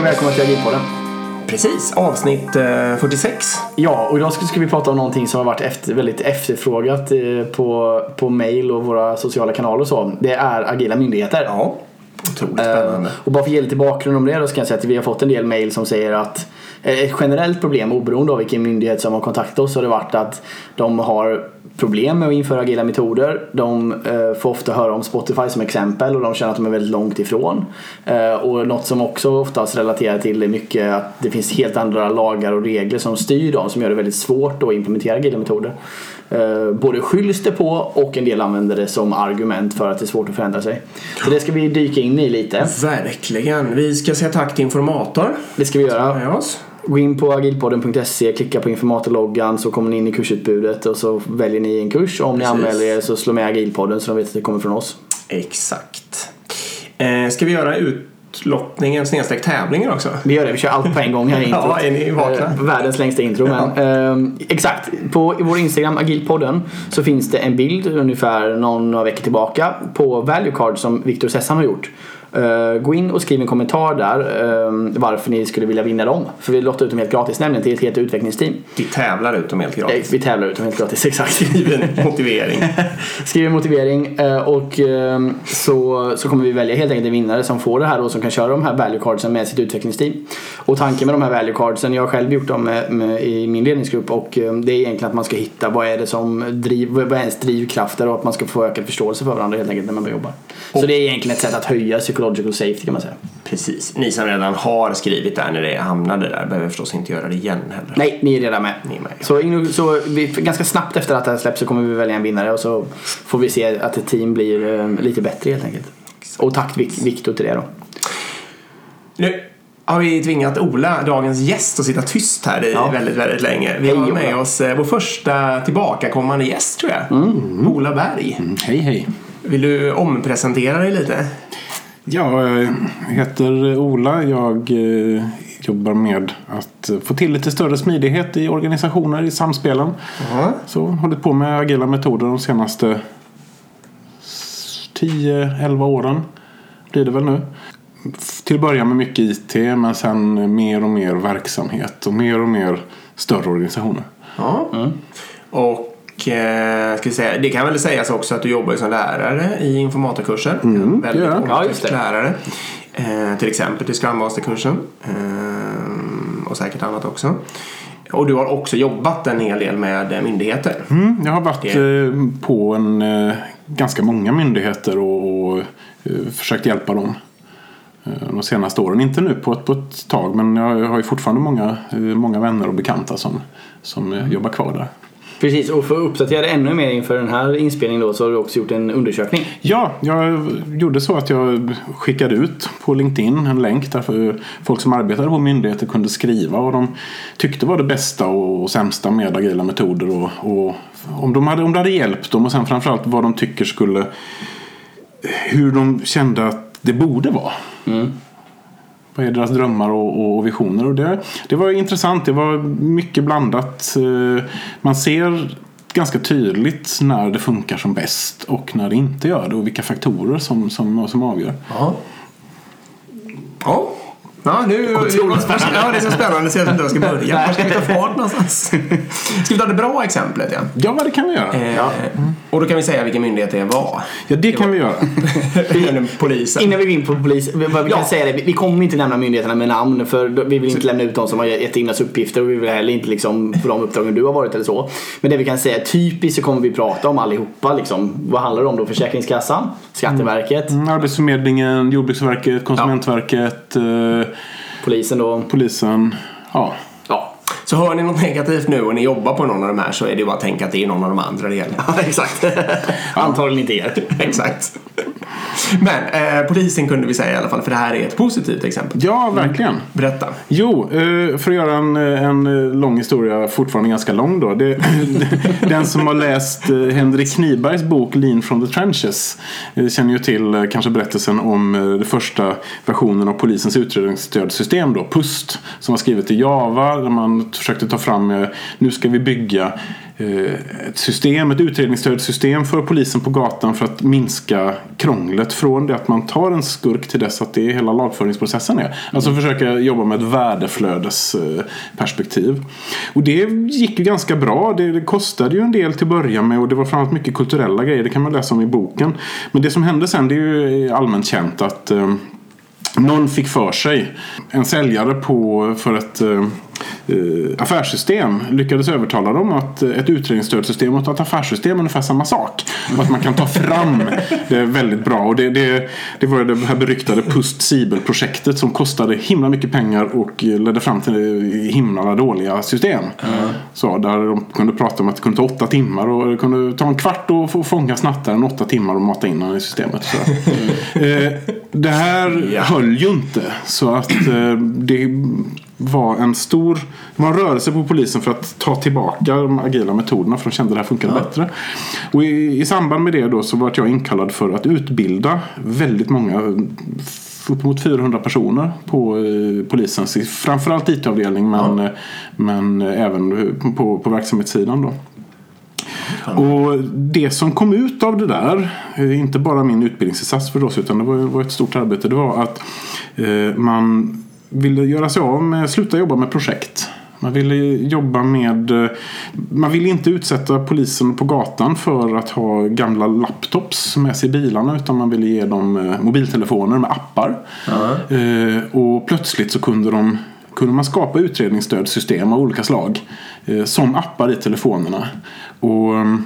Och välkommen till Agilpodden. Precis, avsnitt eh, 46. Ja, och idag ska ska vi prata om någonting som har varit efter, väldigt efterfrågat eh, på, på mail och våra sociala kanaler och så. Det är agila myndigheter. Ja, otroligt spännande. Eh, och bara för att ge lite bakgrund om det då så kan jag säga att vi har fått en del mail som säger att eh, ett generellt problem oberoende av vilken myndighet som har kontaktat oss har det varit att de har problem med att införa agila metoder. De eh, får ofta höra om Spotify som exempel och de känner att de är väldigt långt ifrån. Eh, och något som också oftast relaterar till är mycket att det finns helt andra lagar och regler som styr dem som gör det väldigt svårt att implementera agila metoder. Eh, både skylls det på och en del använder det som argument för att det är svårt att förändra sig. Så det ska vi dyka in i lite. Verkligen. Vi ska säga tack till Informator. Det ska vi göra. Gå in på agilpodden.se, klicka på informatorloggan så kommer ni in i kursutbudet och så väljer ni en kurs. Om Precis. ni anmäler er så slå med agilpodden så de vet att det kommer från oss. Exakt. Eh, ska vi göra utlottningen snedstreck tävlingen också? Vi gör det, vi kör allt på en gång här i introt. Ja, är ni vakna? Eh, Världens längsta intro. Men, eh, exakt, på vår Instagram agilpodden så finns det en bild ungefär någon några veckor tillbaka på value card som Victor Sessan har gjort. Eh, gå in och skriv en kommentar där eh, varför ni skulle vilja vinna dem. För vi lottar ut dem helt gratis nämligen till ett helt utvecklingsteam. Vi tävlar ut dem helt Eh, gratis. Vi tävlar ut dem helt gratis, exakt. Skriv en motivering. Skriv en motivering eh, och eh, så, så kommer vi välja helt enkelt en vinnare som får det här och som kan köra de här value cardsen med sitt utvecklingsteam. Och tanken med de här value cardsen, jag har själv gjort dem med, med, i min ledningsgrupp och eh, det är egentligen att man ska hitta vad är det som driver, vad är ens drivkrafter och att man ska få ökad förståelse för varandra helt enkelt när man jobbar. Så det är egentligen ett sätt att höja psychological safety kan man säga. Precis. Ni som redan har skrivit där när det hamnade där behöver förstås inte göra det igen heller. Nej, ni är redan med. Ni är med. Så, in, så vi, ganska snabbt efter att det här släpps så kommer vi välja en vinnare och så får vi se att ett team blir eh, lite bättre helt enkelt. Och tack Victor till det då. Nu har vi tvingat Ola, dagens gäst, att sitta tyst här i Ja. väldigt, väldigt länge. Vi Hej, har med Ola. oss eh, vår första tillbakakommande gäst tror jag. Ola Berg. Hej hej. Vill du ompresentera dig lite? Ja, jag heter Ola. Jag eh, jobbar med att få till lite större smidighet i organisationer i samspelen. Ja. Så har hållit på med agila metoder de senaste 10-11 åren. Blir det väl nu. Till att börja med mycket IT men sen mer och mer verksamhet och mer och mer större organisationer. Ja. Och ska vi säga, det kan väl sägas också att du jobbar som lärare i informatorkurser. en väldigt. Ja, omtyckt det. lärare. Eh, till exempel till Scrum Master-kursen. Eh, och säkert annat också. Och du har också jobbat en hel del med eh, myndigheter. Mm, jag har varit eh, på en, eh, ganska många myndigheter och, och eh, försökt hjälpa dem eh, de senaste åren. Inte nu på ett, på ett tag men jag har ju fortfarande många, eh, många vänner och bekanta som, som eh, jobbar kvar där. Precis, och för att uppdatera ännu mer inför den här inspelningen då så har du också gjort en undersökning. Ja, jag gjorde så att jag skickade ut på LinkedIn en länk där för folk som arbetade på myndigheter kunde skriva vad de tyckte var det bästa och sämsta med agila metoder och, och om, de hade, om det hade hjälpt dem och sen framförallt vad de tycker skulle hur de kände att det borde vara. Vad är deras drömmar och, och visioner? Och det, det var intressant. Det var mycket blandat. Eh, man ser ganska tydligt när det funkar som bäst och när det inte gör det och vilka faktorer som, som, som avgör. Aha. Ja. Ja, nu, spännande. Ja, det är så spännande så jag vet inte var jag ska börja. Var ska vi ta fart någonstans? Ska vi ta det bra exemplet? Ja. Ja, det kan vi göra. Eh, Och då kan vi säga vilken myndighet det var. Ja, det kan vi göra. Polisen. Innan vi går in på polis, vi, vi Ja. kan säga det, vi- kommer inte nämna myndigheterna med namn för vi vill inte lämna ut de som har gett in oss uppgifter och vi vill heller inte liksom på de uppdragen du har varit eller så. Men det vi kan säga typiskt så kommer vi prata om allihopa liksom. Vad handlar det om då? Försäkringskassan, Skatteverket, Mm, Arbetsförmedlingen, Jordbruksverket, Konsumentverket, eh, polisen då. polisen. Ja, Ja, Så hör ni något negativt nu och ni jobbar på någon av de här så är det bara att tänka att det är någon av de andra det gäller. ja exakt. Antagligen inte er. Exakt. Men eh, polisen kunde vi säga i alla fall för det här är ett positivt exempel. ja verkligen. Berätta. Jo, eh, för att göra en, en lång historia, fortfarande ganska lång då. Det, den som har läst eh, Henrik Knibergs bok Lean from the Trenches eh, känner ju till eh, kanske berättelsen om eh, den första versionen av polisens utredningsstödsystem då, PUST, som var skrivet i Java där man försökte ta fram, eh, nu ska vi bygga eh, ett system, ett utredningsstödsystem för polisen på gatan för att minska krånglet från det att man tar en skurk till dess att det är hela lagföringsprocessen är. Alltså försöka jobba med ett värdeflödesperspektiv. Och det gick ju ganska bra. Det, det kostade ju en del till att börja med och det var framförallt mycket kulturella grejer. Det kan man läsa om i boken. Men det som hände sen det är ju allmänt känt att eh, någon fick för sig, en säljare på, för ett eh, eh, affärssystem lyckades övertala dem att ett utredningsstödsystem och ett affärssystem är ungefär samma sak. Och att man kan ta fram det väldigt bra. Och det, det, det var det här beryktade Pust-Sibel-projektet som kostade himla mycket pengar och ledde fram till himla dåliga system. Mm. Så, där de kunde prata om att det kunde ta åtta timmar och det kunde ta en kvart att få fånga snattaren åtta timmar och mata in honom i systemet. Så. eh, det här höll ju inte. Så att eh, det var en stor det var en rörelse på polisen för att ta tillbaka de agila metoderna för de kände att det här funkade ja. bättre. Och i, i, samband med det då så var jag inkallad för att utbilda väldigt många uppemot 400 personer på eh, polisens framförallt IT-avdelning men, ja. men även på, på verksamhetssidan då. Och det som kom ut av det där, eh, inte bara min utbildningsinsats förstås utan det var, var ett stort arbete, det var att eh, man ville göra sig av med, sluta jobba med projekt. Man ville jobba med, eh, man ville inte utsätta polisen på gatan för att ha gamla laptops med sig i bilarna utan man ville ge dem eh, mobiltelefoner med appar. Eh, och plötsligt så kunde, de, kunde man skapa utredningsstödsystem av olika slag som appar i telefonerna. Och mm,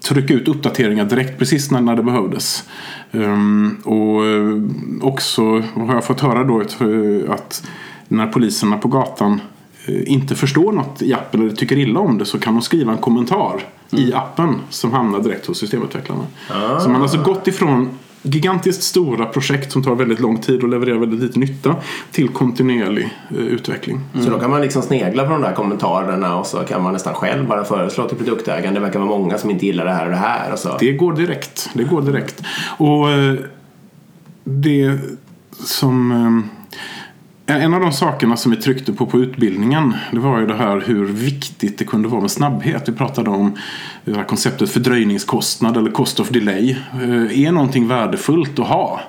trycka ut uppdateringar direkt precis när, när det behövdes. Um, och uh, också har jag fått höra då att, uh, att när poliserna på gatan uh, inte förstår något i appen eller tycker illa om det så kan de skriva en kommentar mm. i appen som hamnar direkt hos systemutvecklarna. Ah. Så man har alltså gått ifrån gigantiskt stora projekt som tar väldigt lång tid och levererar väldigt lite nytta till kontinuerlig eh, utveckling. Mm. Så då kan man liksom snegla på de där kommentarerna och så kan man nästan själv bara föreslå till produktägaren. Det verkar vara många som inte gillar det här och det här. Och så. Det går direkt. Det går direkt. Och eh, det som eh, en av de sakerna som vi tryckte på på utbildningen det var ju det här hur viktigt det kunde vara med snabbhet. Vi pratade om det här konceptet fördröjningskostnad eller cost of delay. Eh, är någonting värdefullt att ha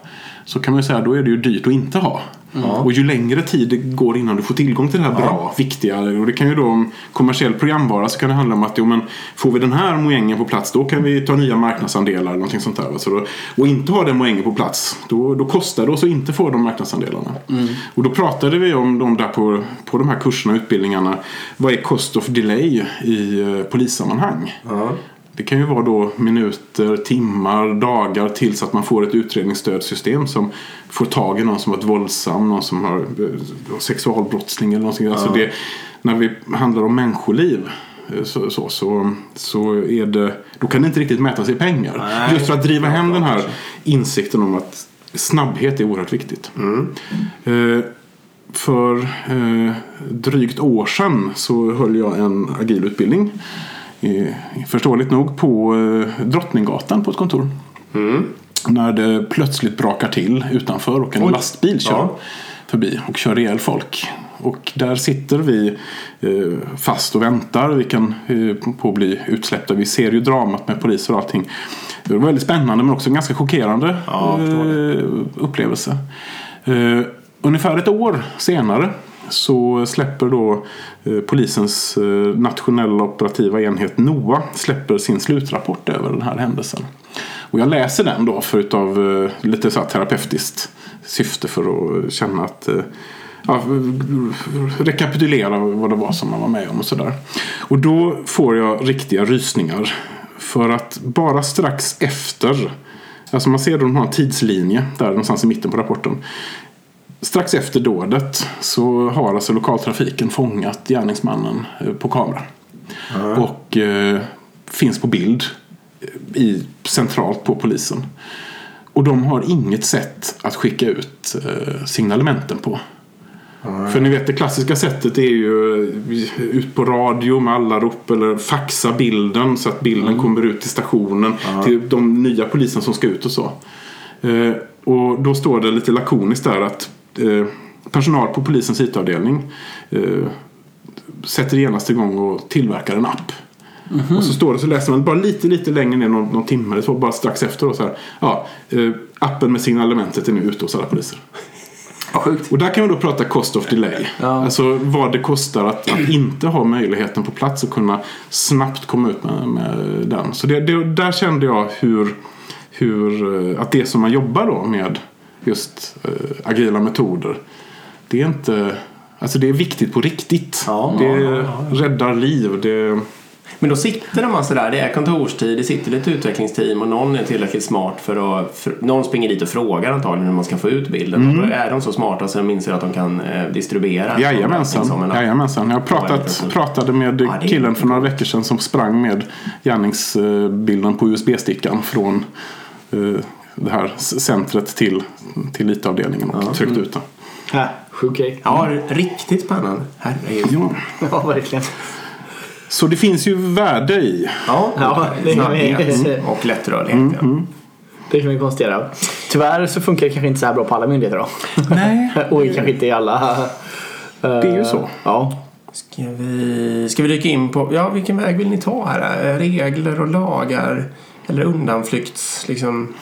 så kan man ju säga då är det ju dyrt att inte ha. Mm. Och ju längre tid det går innan du får tillgång till det här bra, ja. viktiga. Och det kan ju då om kommersiell programvara så kan det handla om att jo, men får vi den här mojängen på plats då kan vi ta nya marknadsandelar eller någonting sånt där. Så då, och inte ha den mojängen på plats då, då kostar det oss att inte få de marknadsandelarna. Mm. Och då pratade vi om de där på, på de här kurserna och utbildningarna. Vad är cost of delay i uh, polissammanhang? Mm. Det kan ju vara då minuter, timmar, dagar tills att man får ett utredningsstödsystem som får tag i någon som varit våldsam, någon som har eh, sexualbrottsling eller någonting. Ja. Alltså det, när vi handlar om människoliv eh, så, så, så, så är det, då kan det inte riktigt mätas i pengar. Nej. Just för att driva hem den här insikten om att snabbhet är oerhört viktigt. Mm. Eh, för eh, drygt år sedan så höll jag en agil utbildning förståeligt nog på eh, Drottninggatan på ett kontor. Mm. När det plötsligt brakar till utanför och en Oj. lastbil kör ja. förbi och kör ihjäl folk. Och där sitter vi eh, fast och väntar. Vi kan eh, på att bli utsläppta. Vi ser ju dramat med poliser och allting. Det var väldigt spännande men också en ganska chockerande ja, upplevelse. Ungefär ett år senare så släpper då eh, polisens eh, nationella operativa enhet NOA släpper sin slutrapport över den här händelsen. Och jag läser den då för utav eh, lite så här terapeutiskt syfte för att känna att ja, rekapitulera vad det var som man var med om och sådär. Och då får jag riktiga rysningar. För att bara strax efter Alltså man ser då de har en tidslinje där någonstans i mitten på rapporten. Strax efter dådet så har alltså lokaltrafiken fångat gärningsmannen eh, på kamera. Mm. Och eh, finns på bild eh, i, centralt på polisen. Och de har inget sätt att skicka ut eh, signalementen på. Mm. För ni vet det klassiska sättet är ju eh, ut på radio med alla rop eller faxa bilden så att bilden mm. kommer ut till stationen. Till de nya poliserna som ska ut och så. Eh, och då står det lite lakoniskt där att personal på polisens IT-avdelning eh, sätter genast igång och tillverkar en app Och så står det så läser man bara lite, lite längre ner någon, någon timme eller så, bara strax efter. Då, så här, ja, eh, appen med signalementet är nu ute hos alla poliser. Ja. Och där kan vi då prata cost of delay. Ja. Alltså vad det kostar att, att inte ha möjligheten på plats och kunna snabbt komma ut med, med den. Så det, det, där kände jag hur, hur eh, att det som man jobbar då med just eh, agila metoder. Det är inte Alltså det är viktigt på riktigt. Ja. det räddar liv. Det, Men då sitter de alltså där, det är kontorstid, det sitter lite utvecklingsteam och någon är tillräckligt smart för att... För, någon springer dit och frågar antagligen hur man ska få ut bilden. Och då är de så smarta så de inser att de kan eh, distribuera. en Jajamensan. som en app. Jajamensan. Jag pratat, pratade med Ja, killen för några veckor sedan som sprang med gärningsbilden på USB-stickan från eh, det här centret till, till IT-avdelningen och tryckte ut den. Ja, sjuk. Ja, riktigt spännande. Herregud. Ja. Ja, verkligen. Så det finns ju värde i. Ja, Ja, det är- snabbhet och lättrörlighet. ja. Det kan vi konstatera. Tyvärr så funkar det kanske inte så här bra på alla myndigheter då. Nej. Och kanske inte i alla. Det är ju så. Ja. Ska vi, ska vi dyka in på, ja vilken väg vill ni ta här? Eh, Regler och lagar? Eller undanflykts, liksom,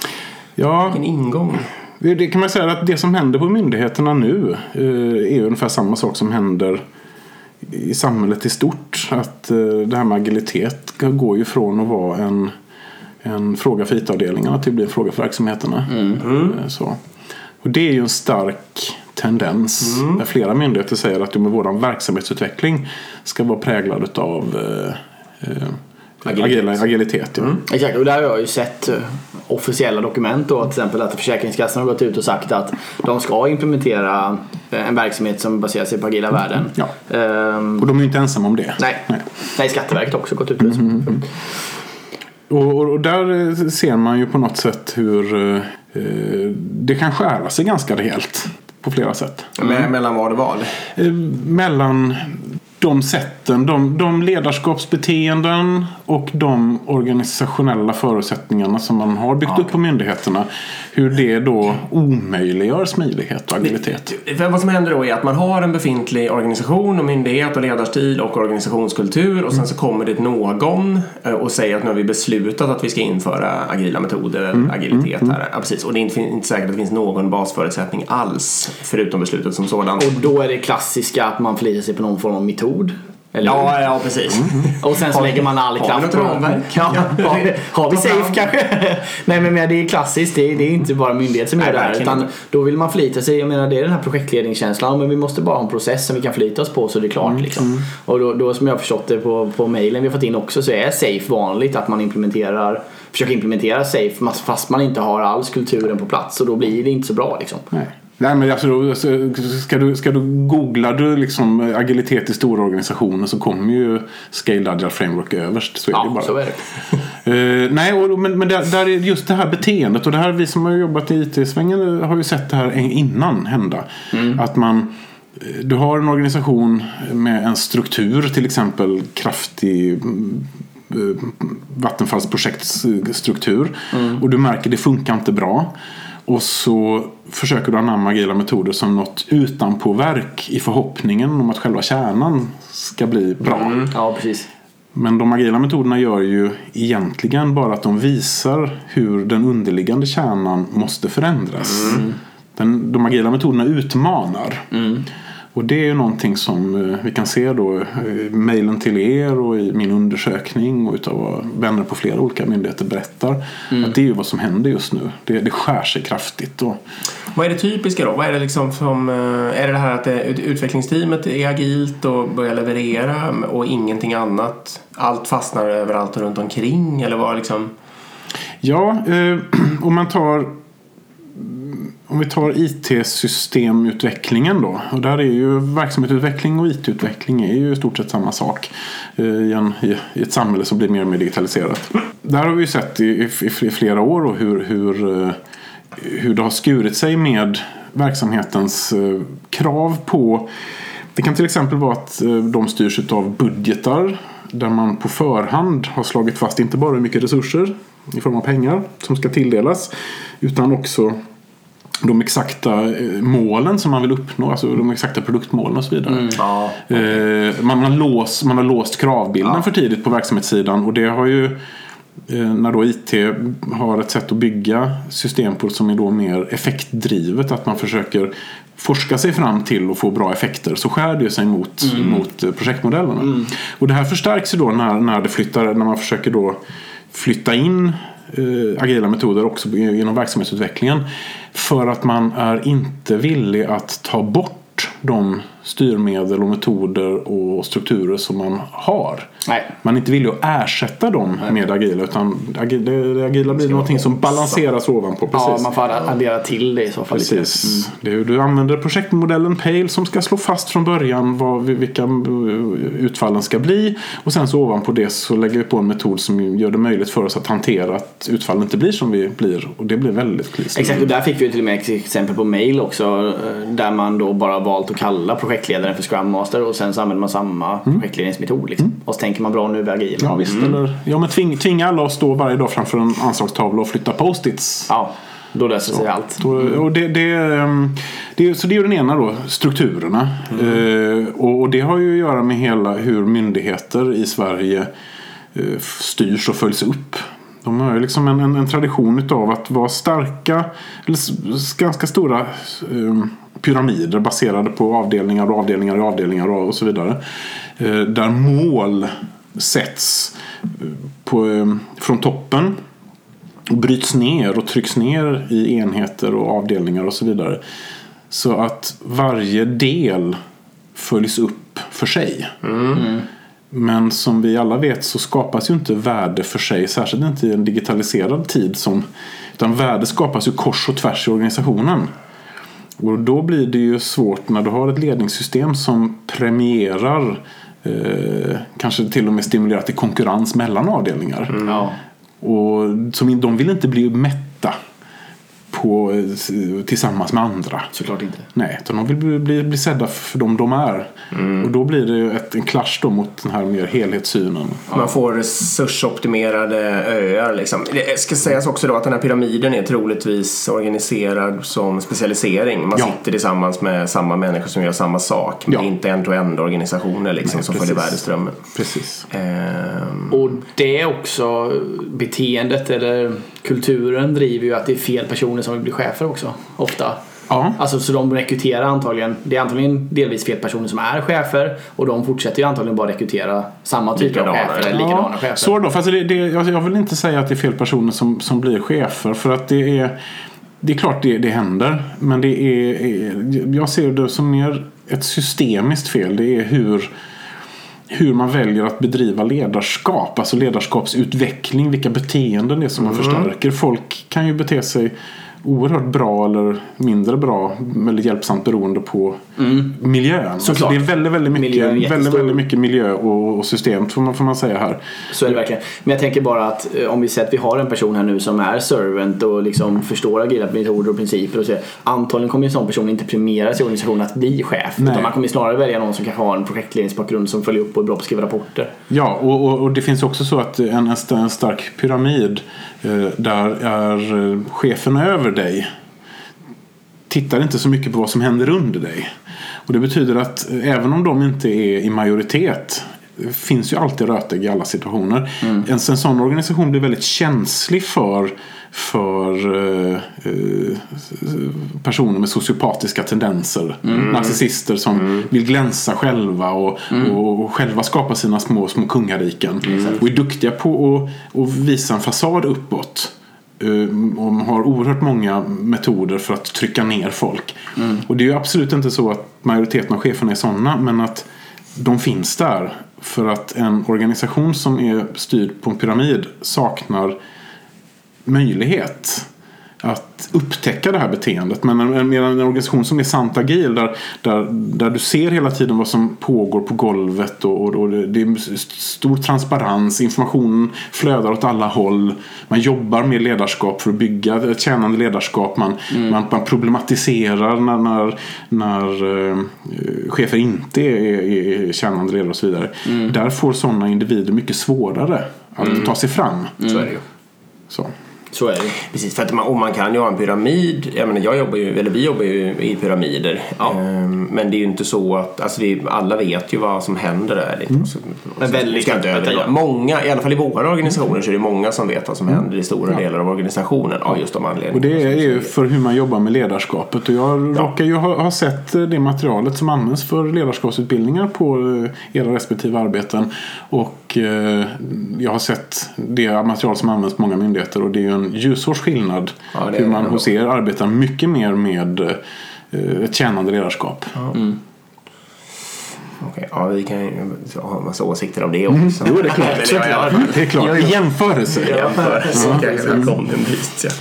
Ja, vilken ingång? det kan man säga att det som händer på myndigheterna nu eh, är ungefär samma sak som händer i samhället i stort. Att eh, det här med agilitet går ju från att vara en, en fråga för IT-avdelningarna till att bli en fråga för verksamheterna. Eh, Så. Och det är ju en stark tendens. Där flera myndigheter säger att vår verksamhetsutveckling ska vara präglad av eh, Agilitet. agilitet. ja. Exakt, och där har jag ju sett eh, officiella dokument då till exempel att Försäkringskassan har gått ut och sagt att de ska implementera eh, en verksamhet som baserar sig på agila värden. Ja. Ehm, Och de är ju inte ensamma om det. nej. nej, Skatteverket har också gått ut. Mm. Och, och, och där eh, ser man ju på något sätt hur eh, det kan skära sig ganska rejält på flera sätt. Me- Mellan vad och vad? Eh, mellan de sätten, de, de ledarskapsbeteenden och de organisationella förutsättningarna som man har byggt upp på myndigheterna. Hur det då omöjliggör smidighet och agilitet. För vad som händer då är att man har en befintlig organisation och myndighet och ledarstil och organisationskultur och sen så kommer det någon eh, och säger att nu har vi beslutat att vi ska införa agila metoder eller agilitet här. Ja, precis. Och det är inte, inte säkert att det finns någon basförutsättning alls förutom beslutet som sådant. Och då är det klassiska att man förlitar sig på någon form av metod. Eller? Ja, ja precis. Och sen så Har lägger man all kraft på... ramverk? Ja, har vi, har vi safe kanske? Nej men men det är klassiskt. Det är, det är inte bara myndighet som gör det här. Utan då vill man förlita sig. Jag menar det är den här projektledningskänslan. Men vi måste bara ha en process som vi kan förlita oss på så det är klart. Liksom. Och då, då som jag har förstått det på, på mailen vi har fått in också så är safe vanligt att man implementerar försöker implementera safe fast man inte har alls kulturen på plats och då blir det inte så bra liksom. Nej. Nej men alltså, ska, du, ska du googla du liksom agilitet i stora organisationer så kommer ju Scale Agile Framework överst. Så är det Ja, bara. så är det. Eh, nej, och, men, men där, där är just det här beteendet och det här vi som har jobbat i IT-svängen har ju sett det här innan hända. Att man eh, du har en organisation med en struktur, till exempel kraftig mm, eh, vattenfallsprojektstruktur och du märker det funkar inte bra. Och så försöker du anamma agila metoder som något utanpåverk i förhoppningen om att själva kärnan ska bli bra. Ja precis. Men de agila metoderna gör ju egentligen bara att de visar hur den underliggande kärnan måste förändras. Den, de agila metoderna utmanar. Och det är ju någonting som eh, vi kan se då i mejlen till er och i min undersökning och utav vad vänner på flera olika myndigheter berättar. Att det är ju vad som händer just nu. Det, det skär sig kraftigt. Och, Vad är det typiska då? Vad är det liksom som, eh, är det det här att det, utvecklingsteamet är agilt och börjar leverera och ingenting annat? Allt fastnar överallt och runt omkring eller vad liksom? Ja, eh, om man tar om vi tar IT-systemutvecklingen då. Och där är ju verksamhetsutveckling och IT-utveckling är ju i stort sett samma sak. Eh, I, en, i, ett samhälle som blir mer och mer digitaliserat. Där har vi ju sett i, i, i flera år och hur, hur, eh, hur det har skurit sig med verksamhetens eh, krav på det kan till exempel vara att de styrs av budgetar där man på förhand har slagit fast inte bara hur mycket resurser i form av pengar som ska tilldelas utan också de exakta eh, målen som man vill uppnå, alltså de exakta produktmålen och så vidare. Ja. Eh, man, har låst, man har låst kravbilden för tidigt på verksamhetssidan och det har ju eh, när då IT har ett sätt att bygga system på som är då mer effektdrivet, att man försöker forska sig fram till att få bra effekter så skär det sig mot, mot eh, projektmodellerna. Och det här förstärks ju då när, när, det flyttar, när man försöker då flytta in eh, agila metoder också genom verksamhetsutvecklingen. För att man är inte villig att ta bort de styrmedel och metoder och strukturer som man har. Nej. Man inte villig att ersätta dem med agila utan agila, det agila blir någonting som balanseras ovanpå. Precis. Ja, man får addera till det i så fall. Precis. Hur du använder projektmodellen Pale som ska slå fast från början vad, vilka utfallen ska bli. Och sen så ovanpå det så lägger vi på en metod som gör det möjligt för oss att hantera att utfallen inte blir som vi blir. Och det blir väldigt klistret. Exakt, och där fick vi ju till och med exempel på mail också eh, där man då bara valt att kalla projektledaren för Scrum Master och sen så använder man samma projektledningsmetod. Liksom. Och så tänker man bra nu vi agila. Ja visst. Eller, ja men tving, tvinga alla att stå varje dag framför en anslagstavla och flytta post-its. Ja, då löser sig allt. Då, och det, det, ehm, det, så det är den ena då, strukturerna. Eh, och, och det har ju att göra med hela hur myndigheter i Sverige eh, styrs och följs upp. De har ju liksom en, en, en tradition utav att vara starka, eller ganska stora eh, pyramider baserade på avdelningar och avdelningar och avdelningar och, så vidare. Eh, där mål sätts eh, på, eh, från toppen och bryts ner och trycks ner i enheter och avdelningar och så vidare. Så att varje del följs upp för sig. Men som vi alla vet så skapas ju inte värde för sig, särskilt inte i en digitaliserad tid. Som, utan värde skapas ju kors och tvärs i organisationen. Och då blir det ju svårt när du har ett ledningssystem som premierar eh, kanske till och med stimulerar till konkurrens mellan avdelningar. Ja. Och som, de vill inte bli mätta på, eh, tillsammans med andra. Såklart inte. Nej, utan de vill bli, bli, bli sedda för dem de är. Och då blir det ett, en clash då mot den här mer helhetssynen. Man får resursoptimerade öar. Liksom. Det ska sägas också då att den här pyramiden är troligtvis organiserad som specialisering. Man Ja. sitter tillsammans med samma människor som gör samma sak. Men Ja. det är inte end-to-end organisationer liksom, Nej, som följer värdeströmmen. Precis. Mm. Ehm, Och det är också beteendet eller kulturen driver ju att det är fel personer som vill bli chefer också. Ofta. Ja. Alltså så de rekryterar antagligen, det är antagligen delvis fel personer som är chefer och de fortsätter ju antagligen bara rekrytera samma av Likadana, chefer eller likadana chefer. Så då, fast det, det, jag, vill inte säga att det är fel personer som, som blir chefer. För att det är, det är klart det, det händer. Men det är, jag ser det som mer ett systemiskt fel. Det är hur, hur man väljer att bedriva ledarskap. Alltså ledarskapsutveckling. Vilka beteenden det är som man förstärker. Folk kan ju bete sig oerhört bra eller mindre bra. Väldigt hjälpsamt beroende på miljön. Alltså Såklart. det är väldigt, väldigt mycket, väldigt, väldigt mycket miljö och, och system får man, får man säga här. Så är det verkligen. Men jag tänker bara att eh, om vi säger att vi har en person här nu som är servant och liksom förstår agila metoder och principer och så. Antagligen kommer en sån person inte premieras i organisationen att bli chef. Nej. Utan man kommer snarare välja någon som kanske har en projektledningsbakgrund som följer upp och är bra på att skriva rapporter. Ja, och, och, och det finns också så att en, en stark pyramid eh, där är eh, chefen över dig tittar inte så mycket på vad som händer under dig. Och det betyder att eh, även om de inte är i majoritet eh, finns ju alltid rötägg i alla situationer. En, en sån organisation blir väldigt känslig för för eh, eh, personer med sociopatiska tendenser. Narcissister som vill glänsa själva och, och, och själva skapa sina små, små kungariken. Och är duktiga på att, att visa en fasad uppåt. Och har oerhört många metoder för att trycka ner folk. Och det är ju absolut inte så att majoriteten av cheferna är sådana. Men att de finns där. För att en organisation som är styrd på en pyramid saknar möjlighet att upptäcka det här beteendet. Men en, en organisation som är sant agil där, där, där du ser hela tiden vad som pågår på golvet och, och, och det är stor transparens, informationen flödar åt alla håll. Man jobbar med ledarskap för att bygga ett tjänande ledarskap. Man, man, man problematiserar när, när, när eh, chefer inte är, är, är tjänande ledare och så vidare. Där får sådana individer mycket svårare att ta sig fram. Så är det ju. Så. Så är det. Precis, för att man, och man kan ju ha en pyramid. Jag menar, jag jobbar ju, eller vi jobbar ju i pyramider. Ja. Ehm, men det är ju inte så att, alltså vi, alla vet ju vad som händer där. Liksom. Så- Men väldigt ska inte överdriva. ja. Många, i alla fall i våra organisationer så är det många som vet vad som händer i stora delar av organisationen av just de anledningarna. Och det är ju för hur man jobbar med ledarskapet. Och jag råkar ju ha, ha sett eh, det materialet som används för ledarskapsutbildningar på eh, era respektive arbeten. Och eh, jag har sett det material som används på många myndigheter. Och det är ju en ljusårs skillnad Ja, hur man hos er arbetar mycket mer med eh, ett tjänande ledarskap. Okej, ja, vi kan ju ha en massa åsikter om det också. Jo, det är klart. Det är klart. Jämförelse. jämförelse kom en brist, ja.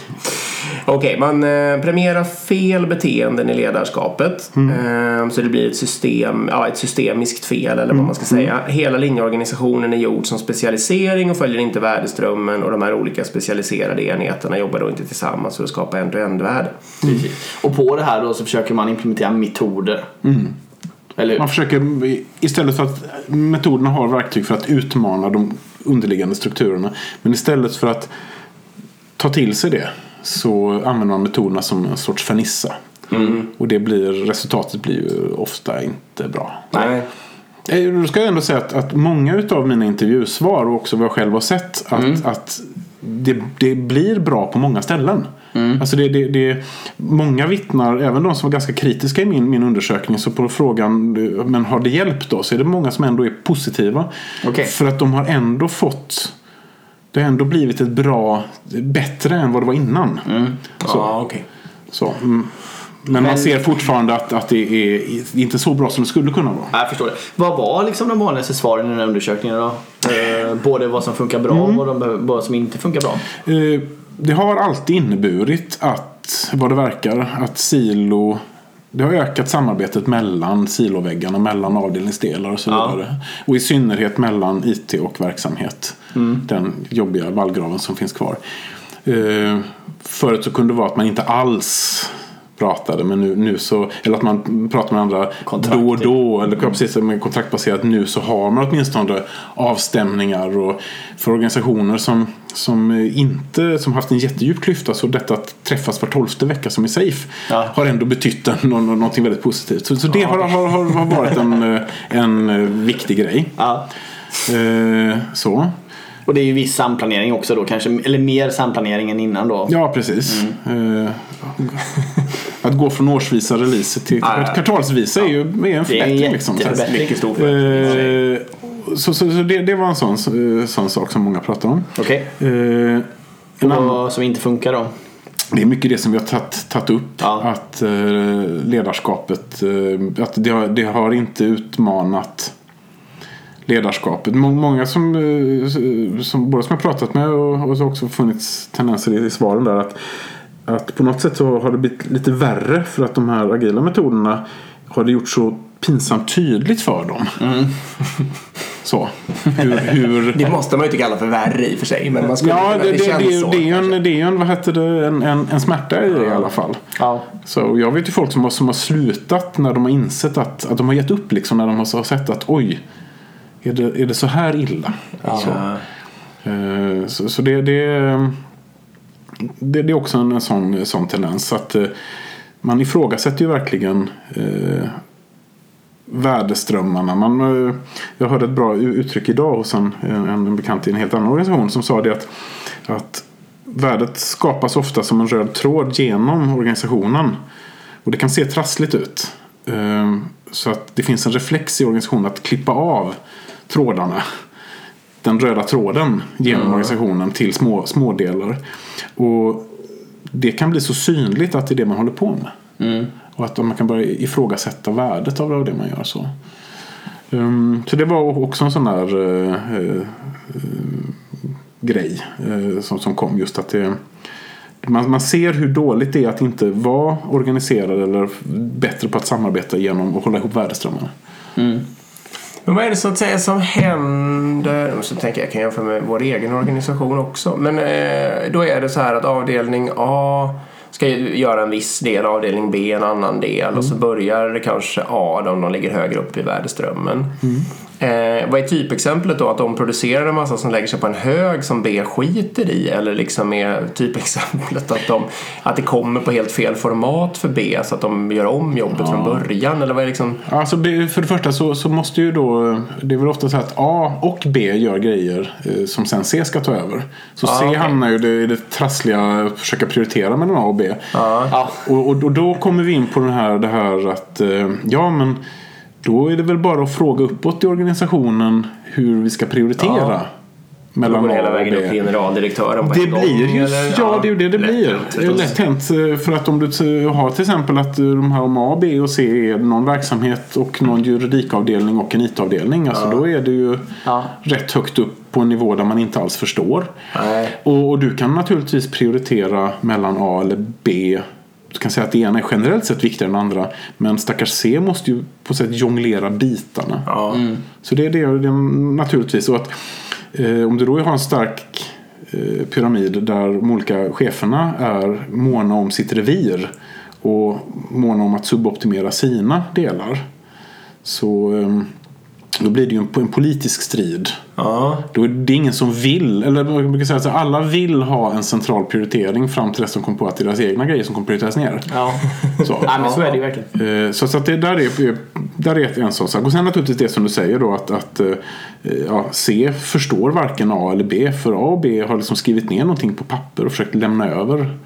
Okej, man eh, premierar fel beteenden i ledarskapet. Eh, så det blir ett, system, ja, ett systemiskt fel eller vad man ska säga. Hela linjeorganisationen är gjord som specialisering och följer inte värdeströmmen och de här olika specialiserade enheterna jobbar då inte tillsammans för att skapa end-to-end-värde. Och på det här då så försöker man implementera metoder. Eller Man försöker istället för att metoderna har verktyg för att utmana de underliggande strukturerna. Men istället för att ta till sig det så använder man metoderna som en sorts fernissa. Och det blir, resultatet blir ju ofta inte bra. Nej. Eh, Då ska jag ändå säga att, att många av mina intervjusvar och också vad jag själv har sett att, att det, det blir bra på många ställen. Alltså det, det, det, många vittnar, även de som var ganska kritiska i min, min undersökning, så på frågan men har det hjälpt då? Så är det många som ändå är positiva. Okej. För att de har ändå fått det har ändå blivit ett bra, bättre än vad det var innan. Så. Ja, okej. Så, mm. Men, man ser fortfarande att, att det är inte så bra som det skulle kunna vara. Jag förstår det. Vad var liksom de vanligaste svaren i den här undersökningen då? Eh, både vad som funkar bra och vad, de, behöver- vad som inte funkar bra. Eh, Det har alltid inneburit att, vad det verkar, att silo det har ökat samarbetet mellan siloväggarna, mellan avdelningsdelar och så Ja. vidare. Och i synnerhet mellan IT och verksamhet. Den jobbiga vallgraven som finns kvar. Eh, förut så kunde det vara att man inte alls pratade men nu, nu så, eller att man pratar med andra Kontrakt, då och då eller ja, precis med kontraktbaserat nu så har man åtminstone avstämningar och för organisationer som, som inte som haft en jättedjup klyfta så detta att träffas var tolfte vecka som är safe Ja. har ändå betytt en, nå- nå- någonting väldigt positivt. Så, så det har, har, har, har varit en, eh, en eh, viktig grej. Ja. Eh, så. Och det är ju viss samplanering också då kanske. Eller mer samplanering än innan då. Ja, precis. Eh, att gå från årsvisa releaser till Ja, ja. kvartalsvisa är ju är en Det är en förbättring. Liksom. Så, jätteförbättring. Mycket stor förbättring. eh, så, så, så det, det var en sån, eh, sån sak som många pratar om. Okej. Eh, en Och vad som inte funkar då? det är mycket det som vi har tagit, upp. Ja. Att eh, ledarskapet, eh, att det har, det har inte utmanat ledarskapet. Må- Många som, eh, som både som jag pratat med och, och så också funnits tendenser i svaren där att, att på något sätt så har det blivit lite värre för att de här agila metoderna har det gjort så pinsamt tydligt för dem. Så. Hur, hur, Det måste man ju inte kalla för värre i och för sig. Men man skulle Ja, det, det, det, känns är ju- så, det är ju en, kanske. det är ju en, vad heter det, en, en, en smärta i det i alla fall. Ja. Så jag vet ju folk som har, som har slutat när de har insett att, att de har gett upp liksom när de har så- sett att oj, är det, är det så här illa? Så, Ja. eh, så, så det, det, det, det är också en, sån, sån tendens att eh, man ifrågasätter ju verkligen eh, värdeströmmarna. Man, eh, jag hörde ett bra uttryck idag hos en, en, en bekant i en helt annan organisation som sa det att, att värdet skapas ofta som en röd tråd genom organisationen. Och det kan se trassligt ut. Eh, Så att det finns en reflex i organisationen att klippa av trådarna. Den röda tråden genom organisationen till små, små delar. Och det kan bli så synligt att det är det man håller på med. Och att man kan börja ifrågasätta värdet av det man gör. så. Um, så det var också en sån där eh, eh, grej eh, som, som kom. Just att det, man, man ser hur dåligt det är att inte vara organiserad eller bättre på att samarbeta genom att hålla ihop värdeströmmarna. Men vad är det så att säga som händer? Och så tänker jag, jag kan jämföra med vår egen organisation också. Men eh, då är det så här att avdelning A ska göra en viss del, avdelning B en annan del och så börjar det kanske A, de, de ligger högre upp i värdeströmmen. Eh, vad är typexemplet då? Att de producerar en massa som lägger sig på en hög som B skiter i? Eller liksom är typexemplet att, de, att det kommer på helt fel format för B så att de gör om jobbet från början? Eller vad är liksom... Alltså för det första så, så måste ju då, det är väl ofta så att A och B gör grejer eh, som sen C ska ta över. Så Ah, C okej. hamnar ju i det, det trassliga att försöka prioritera mellan A och B. Ja. Och, och, och då kommer vi in på den här, det här att eh, ja men då är det väl bara att fråga uppåt i organisationen hur vi ska prioritera. Ja. Mellan går hela och vägen upp till generaldirektören på Det en gång, blir ju, eller? ja det är ju det det lätt blir. hänt, Det är lätt hänt. eh, För att om du har till exempel att eh, de här om A, B och C är någon verksamhet och någon juridikavdelning och en IT-avdelning. Alltså då är det ju Ja. rätt högt upp på en nivå där man inte alls förstår. Nej. Och, och du kan naturligtvis prioritera mellan A eller B. Du kan säga att det ena är generellt sett viktigare än det andra. Men stackars C måste ju på sätt jonglera bitarna. Ja. Så det är det, det är naturligtvis. Så att, eh, om du då har en stark eh, pyramid där de olika cheferna är måna om sitt revir och måna om att suboptimera sina delar. Så eh, då blir det ju en, en politisk strid. Ja. Då är det ingen som vill, eller man brukar säga här, alla vill ha en central prioritering fram till dess de kom på att det är deras egna grejer som kommer prioriteras ner. Ja. Så. Nej men så är det ju verkligen. Eh, Så, så att det där är, där är en sån sak. Och sen naturligtvis det som du säger då att, att eh, ja, C förstår varken A eller B. För A och B har liksom skrivit ner någonting på papper och försökt lämna över.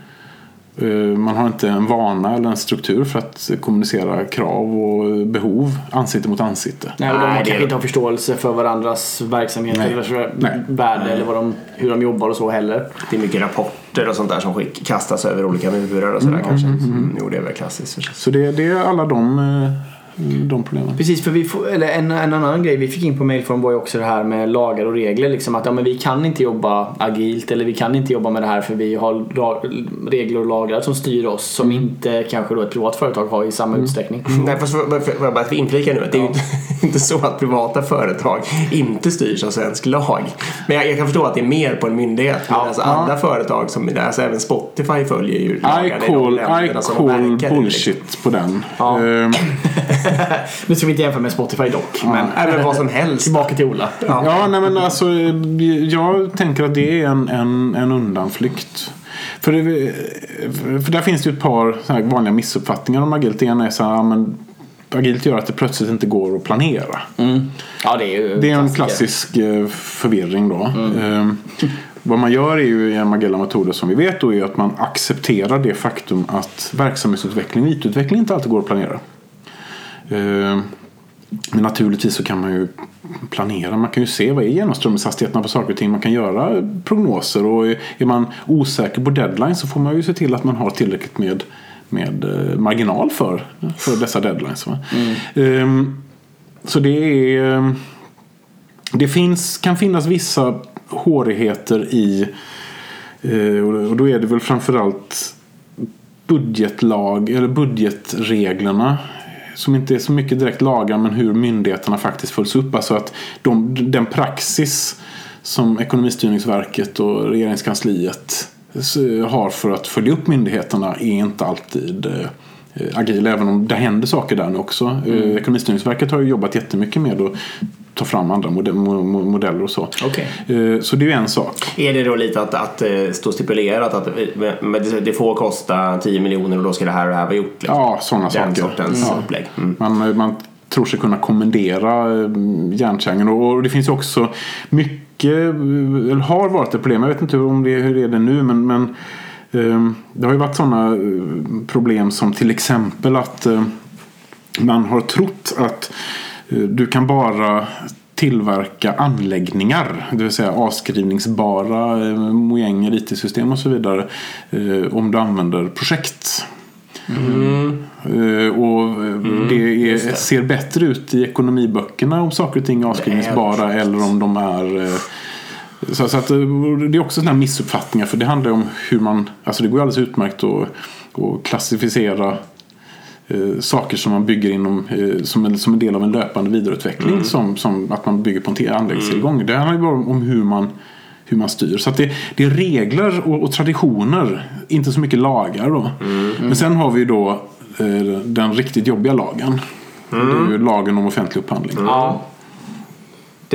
Eh, Man har inte en vana eller en struktur för att kommunicera krav och behov ansikte mot ansikte. Nej, och de Nej, kanske inte har förståelse för varandras verksamhet Nej. eller Nej. värde eller vad de, hur de jobbar och så heller. Det är mycket rapporter och sånt där som skick, kastas över olika murar och sådär kanske. Mm, jo, det är väl klassiskt. Så det, det är alla de, eh, de problemen. Precis, för vi får, eller en, en annan grej vi fick in på mailform var ju också det här med lagar och regler. Liksom att ja, men vi kan inte jobba agilt eller vi kan inte jobba med det här för vi har regler och lagar som styr oss som inte kanske då ett privat företag har i samma utsträckning. Nej, fast för, för, för, bara att vi inflikar nu att det är ju inte, inte så att privata företag inte styrs av svensk lag. Men jag, jag kan förstå att det är mer på en myndighet. Men Ja. alltså andra företag, som, alltså även Spotify följer ju I lagarna i call, I call i, bullshit liksom. på den. Ja. Nu ska vi inte jämföra med Spotify dock. Men Nej, men vad som helst. tillbaka till Ola. Ja, nej men alltså jag tänker att det är en, en, en undanflykt. För, det, för där finns det ju ett par vanliga missuppfattningar om agilt. Det ena är så här, ja, men agilt gör att det plötsligt inte går att planera. Ja, det är Det är en klassisk eh, förvirring då. Ehm, vad man gör är ju i de agila metoder som vi vet då är att man accepterar det faktum att verksamhetsutveckling och IT-utveckling inte alltid går att planera. Ehm, men naturligtvis så kan man ju planera. Man kan ju se vad är genomströmningshastigheterna på saker och ting. Man kan göra prognoser och är man osäker på deadline så får man ju se till att man har tillräckligt med, med eh, marginal för, för dessa deadlines. Va? Ehm, så det är... ehm, Det finns, kan finnas vissa hårigheter i eh, och då är det väl framförallt budgetlag eller budgetreglerna som inte är så mycket direkt lagar men hur myndigheterna faktiskt följs upp. Alltså att de, den praxis som Ekonomistyrningsverket och regeringskansliet har för att följa upp myndigheterna är inte alltid eh, agil även om det händer saker där nu också. Eh, Ekonomistyrningsverket har ju jobbat jättemycket med att ta fram andra mode- mo- mo- modeller och så. Okej. Eh, Så det är ju en sak. Är det då lite att, att eh, stå stipulerat att eh, det- får kosta 10 miljoner och då ska det här och det här vara gjort? Liksom. Ja, sådana Den saker. sortens Ja. upplägg. Mm. Man, man tror sig kunna kommendera eh, järnkärringen. Och det finns också mycket, eh, eller har varit ett problem, jag vet inte om det, hur det är det nu, men, men eh, det har ju varit sådana problem som till exempel att eh, man har trott att eh, du kan bara tillverka anläggningar, det vill säga avskrivningsbara eh, mojenger, IT-system och så vidare eh, om du använder projekt. Eh, Och eh, det, är, det. ser bättre ut i ekonomiböckerna om saker och ting är avskrivningsbara eller om de är eh, så, så att eh, det är också sådana här missuppfattningar för det handlar om hur man, alltså det går alldeles utmärkt att, att klassificera eh, saker som man bygger inom, eh, som, en, som en del av en löpande vidareutveckling som, som att man bygger på en anläggningstillgång. Det handlar ju bara om, om hur man hur man styr. Så det, det är regler och, och traditioner, inte så mycket lagar då. Men sen har vi då eh, den riktigt jobbiga lagen. Det är ju lagen om offentlig upphandling. Ja.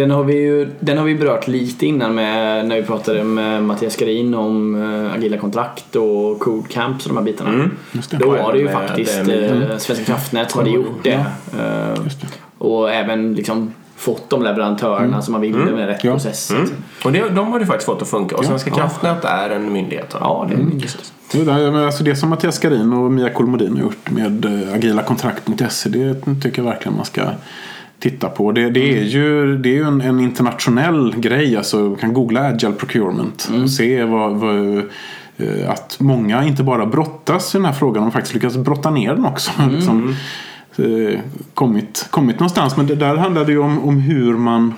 Den har vi ju den har vi berört lite innan med, när vi pratade med Mattias Garin om uh, agila kontrakt och code camps och de här bitarna. Mm. Just det. Då var det ju faktiskt med- uh, Svenska kraftnät hade gjort det. Uh, Just det. och även liksom fått de leverantörerna som man ville med rätt Ja. process. Mm. Och det, de har du faktiskt fått att funka. Och Svenska Ja. kraftnät är en myndighet. Ja, det är mycket. Jo, det, här- alltså det som Mattias Garin och Mia Kolmodin har gjort med eh, agilakontrakt.se det tycker jag verkligen man ska titta på. Det, det är ju, det är ju en, en internationell grej. Alltså, man kan googla agile procurement och se vad, vad, eh, att många inte bara brottas i den här frågan, de faktiskt lyckas brotta ner den också. Liksom, eh, kommit, kommit någonstans. Men det där handlar det ju om, om hur man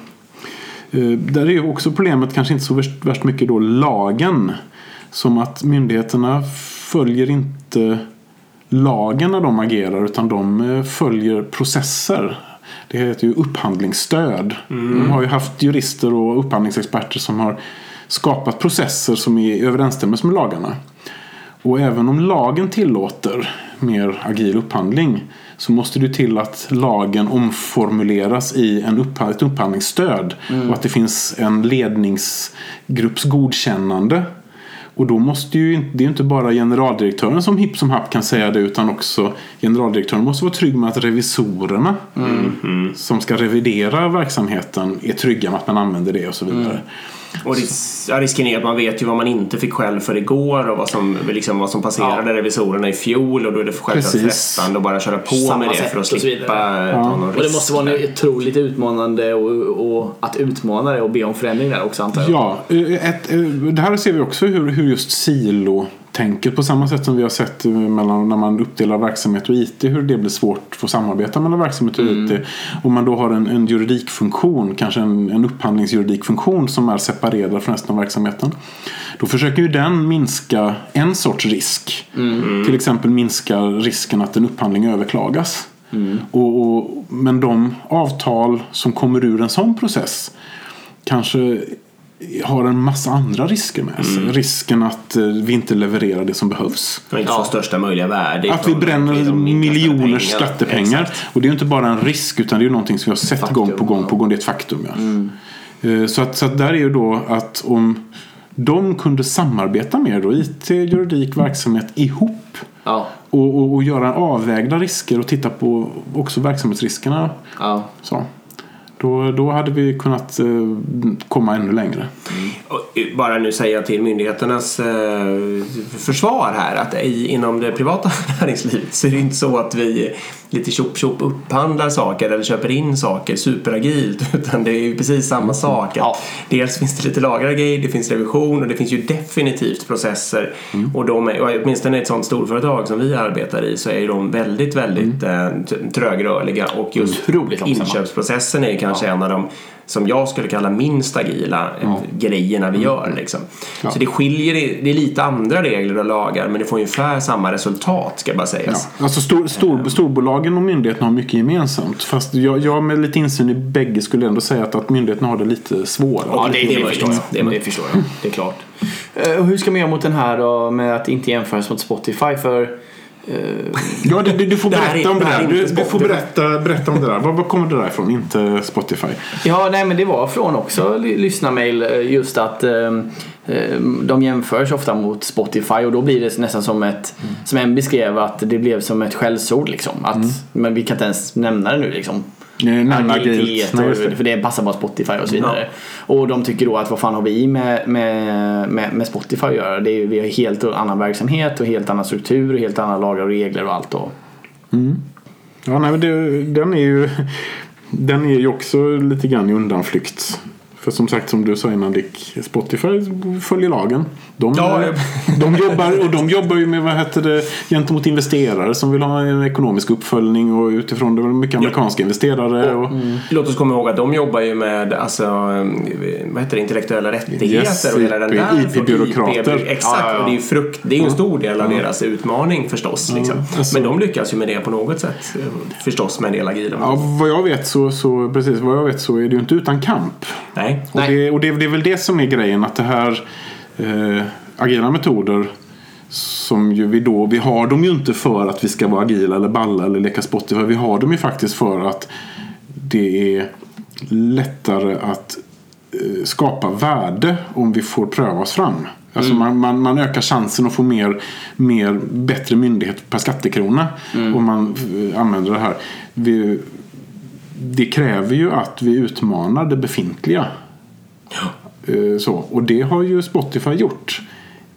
Eh, Där är ju också problemet kanske inte så värst, värst mycket då lagen. Som att myndigheterna följer inte lagen när de agerar utan de följer processer. Det heter ju upphandlingsstöd. De har ju haft jurister och upphandlingsexperter som har skapat processer som är i överensstämmelse med lagarna. Och även om lagen tillåter mer agil upphandling så måste det till att lagen omformuleras i en ett upphandlingsstöd och att det finns en ledningsgrupps godkännande. Och då måste ju inte, det är inte bara generaldirektören som hipp som happ kan säga det utan också generaldirektören måste vara trygg med att revisorerna som ska revidera verksamheten är trygga med att man använder det och så vidare. Och ris- ja, risken är att man vet ju vad man inte fick skäll för igår och vad som, liksom, vad som passerade revisorerna i fjol och då är det självklart frestande att bara köra på Samma med det sätt för att och så slippa vidare. ta någon Och det risk. måste vara något otroligt utmanande och, och att utmana det och be om förändring där också antar jag. Ja, eh, ett, eh, det här ser vi också hur, hur just silo tänker på samma sätt som vi har sett eh, mellan, när man uppdelar verksamhet och IT hur det blir svårt att få samarbeta mellan verksamhet och IT. Om man då har en, en juridikfunktion, kanske en, en upphandlingsjuridikfunktion som är separerad från resten av verksamheten. Då försöker ju den minska en sorts risk. Till exempel minska risken att en upphandling överklagas. Och, och, men de avtal som kommer ur en sån process kanske har en massa andra risker med sig. Risken att eh, vi inte levererar det som behövs. Och inte få största möjliga värde. Att vi bränner pengarna. skattepengar. Exakt. Och det är ju inte bara en risk utan det är ju någonting som vi har sett Faktum, gång på gång ja. på gång. Det är ett faktum. Ja. Eh, Så, att, så att där är ju då att om de kunde samarbeta mer då, IT, juridik, verksamhet ihop Ja. och, och, och göra avvägda risker och titta på också verksamhetsriskerna. ja. Så. Då, då hade vi kunnat eh, komma ännu längre. Och eh, bara nu säga till myndigheternas eh, försvar här att i, inom det privata näringslivet så är det inte så att vi lite tjopp tjopp upphandlar saker eller köper in saker superagilt utan det är ju precis samma sak. Att Ja. Dels finns det lite grejer, det finns revision och det finns ju definitivt processer. Och de är, åtminstone i ett sånt storföretag som vi arbetar i så är de väldigt, väldigt eh, t- trögrörliga. Och just inköpsprocessen är kanske en av de som jag skulle kalla minst agila eh, grejerna vi gör. Liksom. Så det skiljer, i- det är lite andra regler och lagar men det får ungefär samma resultat ska bara Ja. sägas. Alltså stor, stor, storbolagen och myndigheterna har mycket gemensamt. Fast jag, jag med lite insyn i bägge skulle ändå säga att, att myndigheterna har det lite svårare. Ja, det, det det, förstår jag. det Det, det förstår jag. Det är klart. Eh, hur ska man göra mot den här då med att inte jämföras mot Spotify? För Ja, du, du, får berätta om det där. är Du, du får berätta, berätta om det där. Var, var kommer det där ifrån? Inte Spotify. Ja, nej men det var från också ly- lyssnarmail eh, just att eh, eh, de jämförs ofta mot Spotify och då blir det nästan som ett, som en beskrev att det blev som ett skällsord liksom. Att, Men vi kan inte ens nämna det nu liksom. Agilitet, Nej, det. för det passar bara Spotify och så vidare. Och de tycker då att vad fan har vi med, med, med, med Spotify att göra? Det är, vi har helt annan verksamhet och helt annan struktur och helt andra lagar och regler och allt. Och, Ja, nej, men det, den är ju den är ju också lite grann i undanflykt. För som sagt, som du sa innan Dick, Spotify följer lagen. De, Ja, de jobbar, och de jobbar ju med vad heter det, gentemot investerare som vill ha en ekonomisk uppföljning och utifrån det var mycket amerikanska investerare. Och, Låt oss komma ihåg att de jobbar ju med alltså, eh, vad heter det, intellektuella rättigheter Yes, och hela den där. IP-byråkrater. IP, exakt, Ja, ja, ja. och det är ju frukt, det är en stor del av deras utmaning förstås. Liksom. alltså- Men de lyckas ju med det på något sätt. eh, Förstås med en del agila. ja, vad jag vet så, så, precis, vad jag vet så är det ju inte utan kamp. Nej. Och, Nej. det, och det, det är väl det som är grejen att det här eh, agila metoder som ju vi då, vi har dem ju inte för att vi ska vara agila eller balla eller leka Spotify. Vi har dem ju faktiskt för att det är lättare att eh, skapa värde om vi får pröva oss fram. Alltså man, man, man ökar chansen att få mer, mer bättre myndighet per skattekrona om man eh, använder det här. Vi, det kräver ju att vi utmanar det befintliga. Eh, Så, och det har ju Spotify gjort.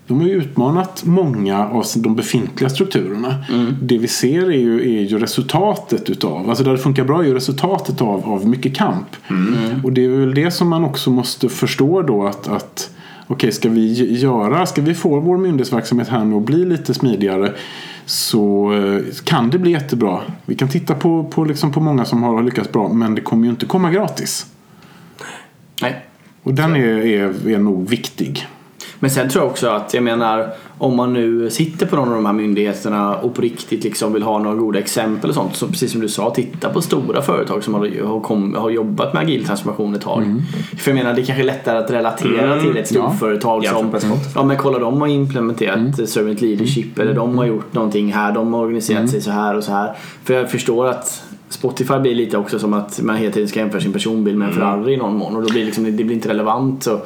De har ju utmanat många av de befintliga strukturerna. Det vi ser är ju, är ju resultatet utav, alltså där det funkar bra är ju resultatet av, av mycket kamp. Och det är väl det som man också måste förstå då att, att okej ska vi göra, ska vi få vår myndighetsverksamhet här nu att bli lite smidigare så eh, kan det bli jättebra. Vi kan titta på, på, liksom på många som har lyckats bra men det kommer ju inte komma gratis. Nej. Och den är, är, är nog viktig. Men sen tror jag också att, jag menar, om man nu sitter på någon av de här myndigheterna och på riktigt liksom vill ha några goda exempel och sånt. Så precis som du sa, titta på stora företag som har, har, kom, har jobbat med agil transformation ett tag. För jag menar, det är kanske är lättare att relatera till ett Ja. storföretag Jämfört som, ja men kolla de har implementerat servant leadership eller de har gjort någonting här, de har organiserat sig så här och så här. För jag förstår att Spotify blir lite också som att man hela tiden ska jämföra sin personbil med en Ferrari i någon mån och då blir liksom, det blir inte relevant. Så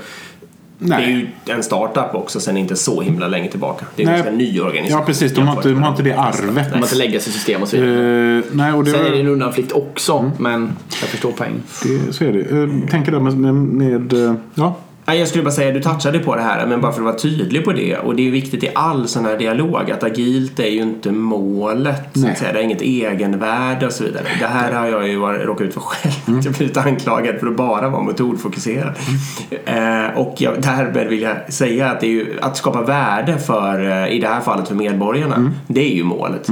Det är Nej. ju en startup också sen inte så himla länge tillbaka. Det är en Nej. ganska ny organisation. Ja precis, de har inte, de har inte det arvet. man har inte lägga sig system och så vidare. Eh, nej, och det, Sen är det en undanflykt också, men jag förstår poängen. det, så är det. Eh, tänker där med, med, med eh, ja, Nej, jag skulle bara säga, du touchade på det här, men bara för att vara tydlig på det. Och det är viktigt i all sån här dialog att agilt är ju inte målet. Så att säga. Det är inget egenvärde och så vidare. Det här har jag ju råkat ut för själv. Jag har blivit anklagad för att bara vara metodfokuserad. Eh, och jag, därmed vill jag säga att ju, att skapa värde för, eh, i det här fallet för medborgarna, det är ju målet.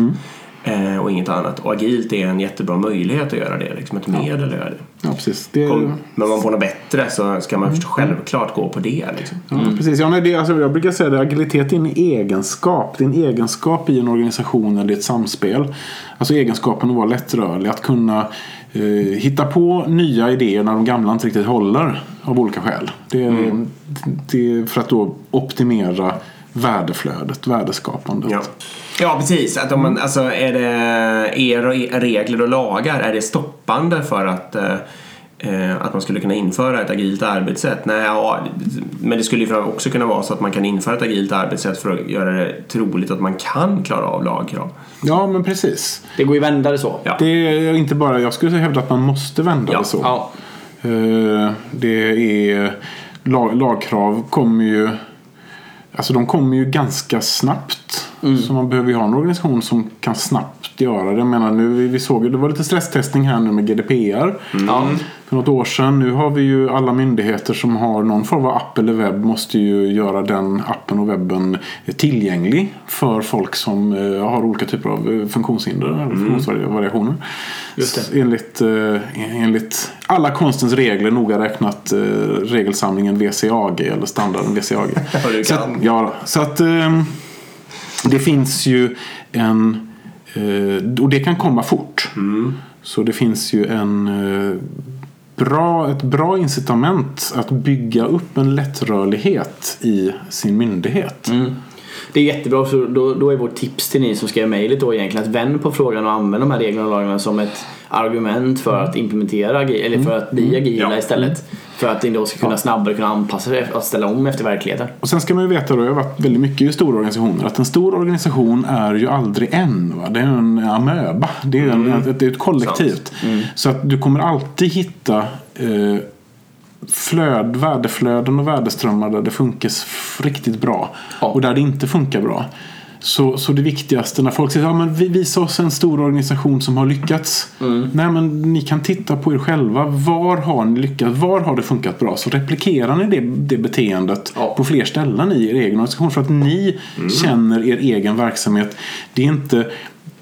Eh, och inget annat. Och agilt är en jättebra möjlighet att göra det. Liksom ett medel att göra det. ja precis. Det, Kom, men om man får något bättre så ska man självklart gå på det. Liksom. ja, precis. Ja, nej, det, alltså, jag brukar säga att agilitet är en egenskap. Det är en egenskap i en organisation eller ett samspel. Alltså egenskapen att vara lättrörlig. Att kunna eh, hitta på nya idéer när de gamla inte riktigt håller. Av olika skäl. Det, är det är för att då optimera värdeflödet, värdeskapandet. Ja. Ja, precis. Att om man, alltså, är det er er regler och lagar, är det stoppande för att eh, eh, att man skulle kunna införa ett agilt arbetssätt? Nej, ja, men det skulle ju också kunna vara så att man kan införa ett agilt arbetssätt för att göra det troligt att man kan klara av lagkrav. Ja, men precis. Det går ju vända det så. Ja. Det är inte bara, jag skulle hävda att man måste vända Ja. det så. Ja. Eh, Det är lag, lagkrav kommer ju Alltså de kommer ju ganska snabbt. Så man behöver ju ha en organisation som kan snabbt göra det. Jag menar nu, vi- såg ju, det var lite stresstestning här nu med GDPR. Ja. För något år sedan. Nu har vi ju alla myndigheter som har någon form av app eller webb måste ju göra den appen och webben tillgänglig för folk som eh, har olika typer av eh, funktionshinder eller funktionsvariationer. Just det. Enligt, eh, enligt alla konstens regler, noga räknat regelsamlingen VCAG eller standarden VCAG. Så, att, ja, så att eh, det finns ju en och det kan komma fort. Så det finns ju en bra, ett bra incitament att bygga upp en lättrörlighet i sin myndighet. Mm. Det är jättebra, så då, då är vårt tips till ni som skrev mejlet då egentligen att vänd på frågan och använd de här reglerna och lagarna som ett argument för att implementera eller för att bli agila Ja. istället. För att då ska kunna snabbare kunna anpassa sig och ställa om efter verkligheten. Och sen ska man ju veta då, jag har varit väldigt mycket i stora organisationer, att en stor organisation är ju aldrig en. Va? Det är en amöba. Det är, en, ett, det är ett kollektivt. Så att du kommer alltid hitta eh, flöd, värdeflöden och värdeströmmar där det funkar riktigt bra. Ja. Och där det inte funkar bra. Så, så det viktigaste när folk säger ja, men vi- visa oss en stor organisation som har lyckats. Nej men ni kan titta på er själva. Var har ni lyckats? Var har det funkat bra? Så replikerar ni det, det beteendet Ja. på fler ställen i er egen organisation. För att ni känner er egen verksamhet. Det är inte,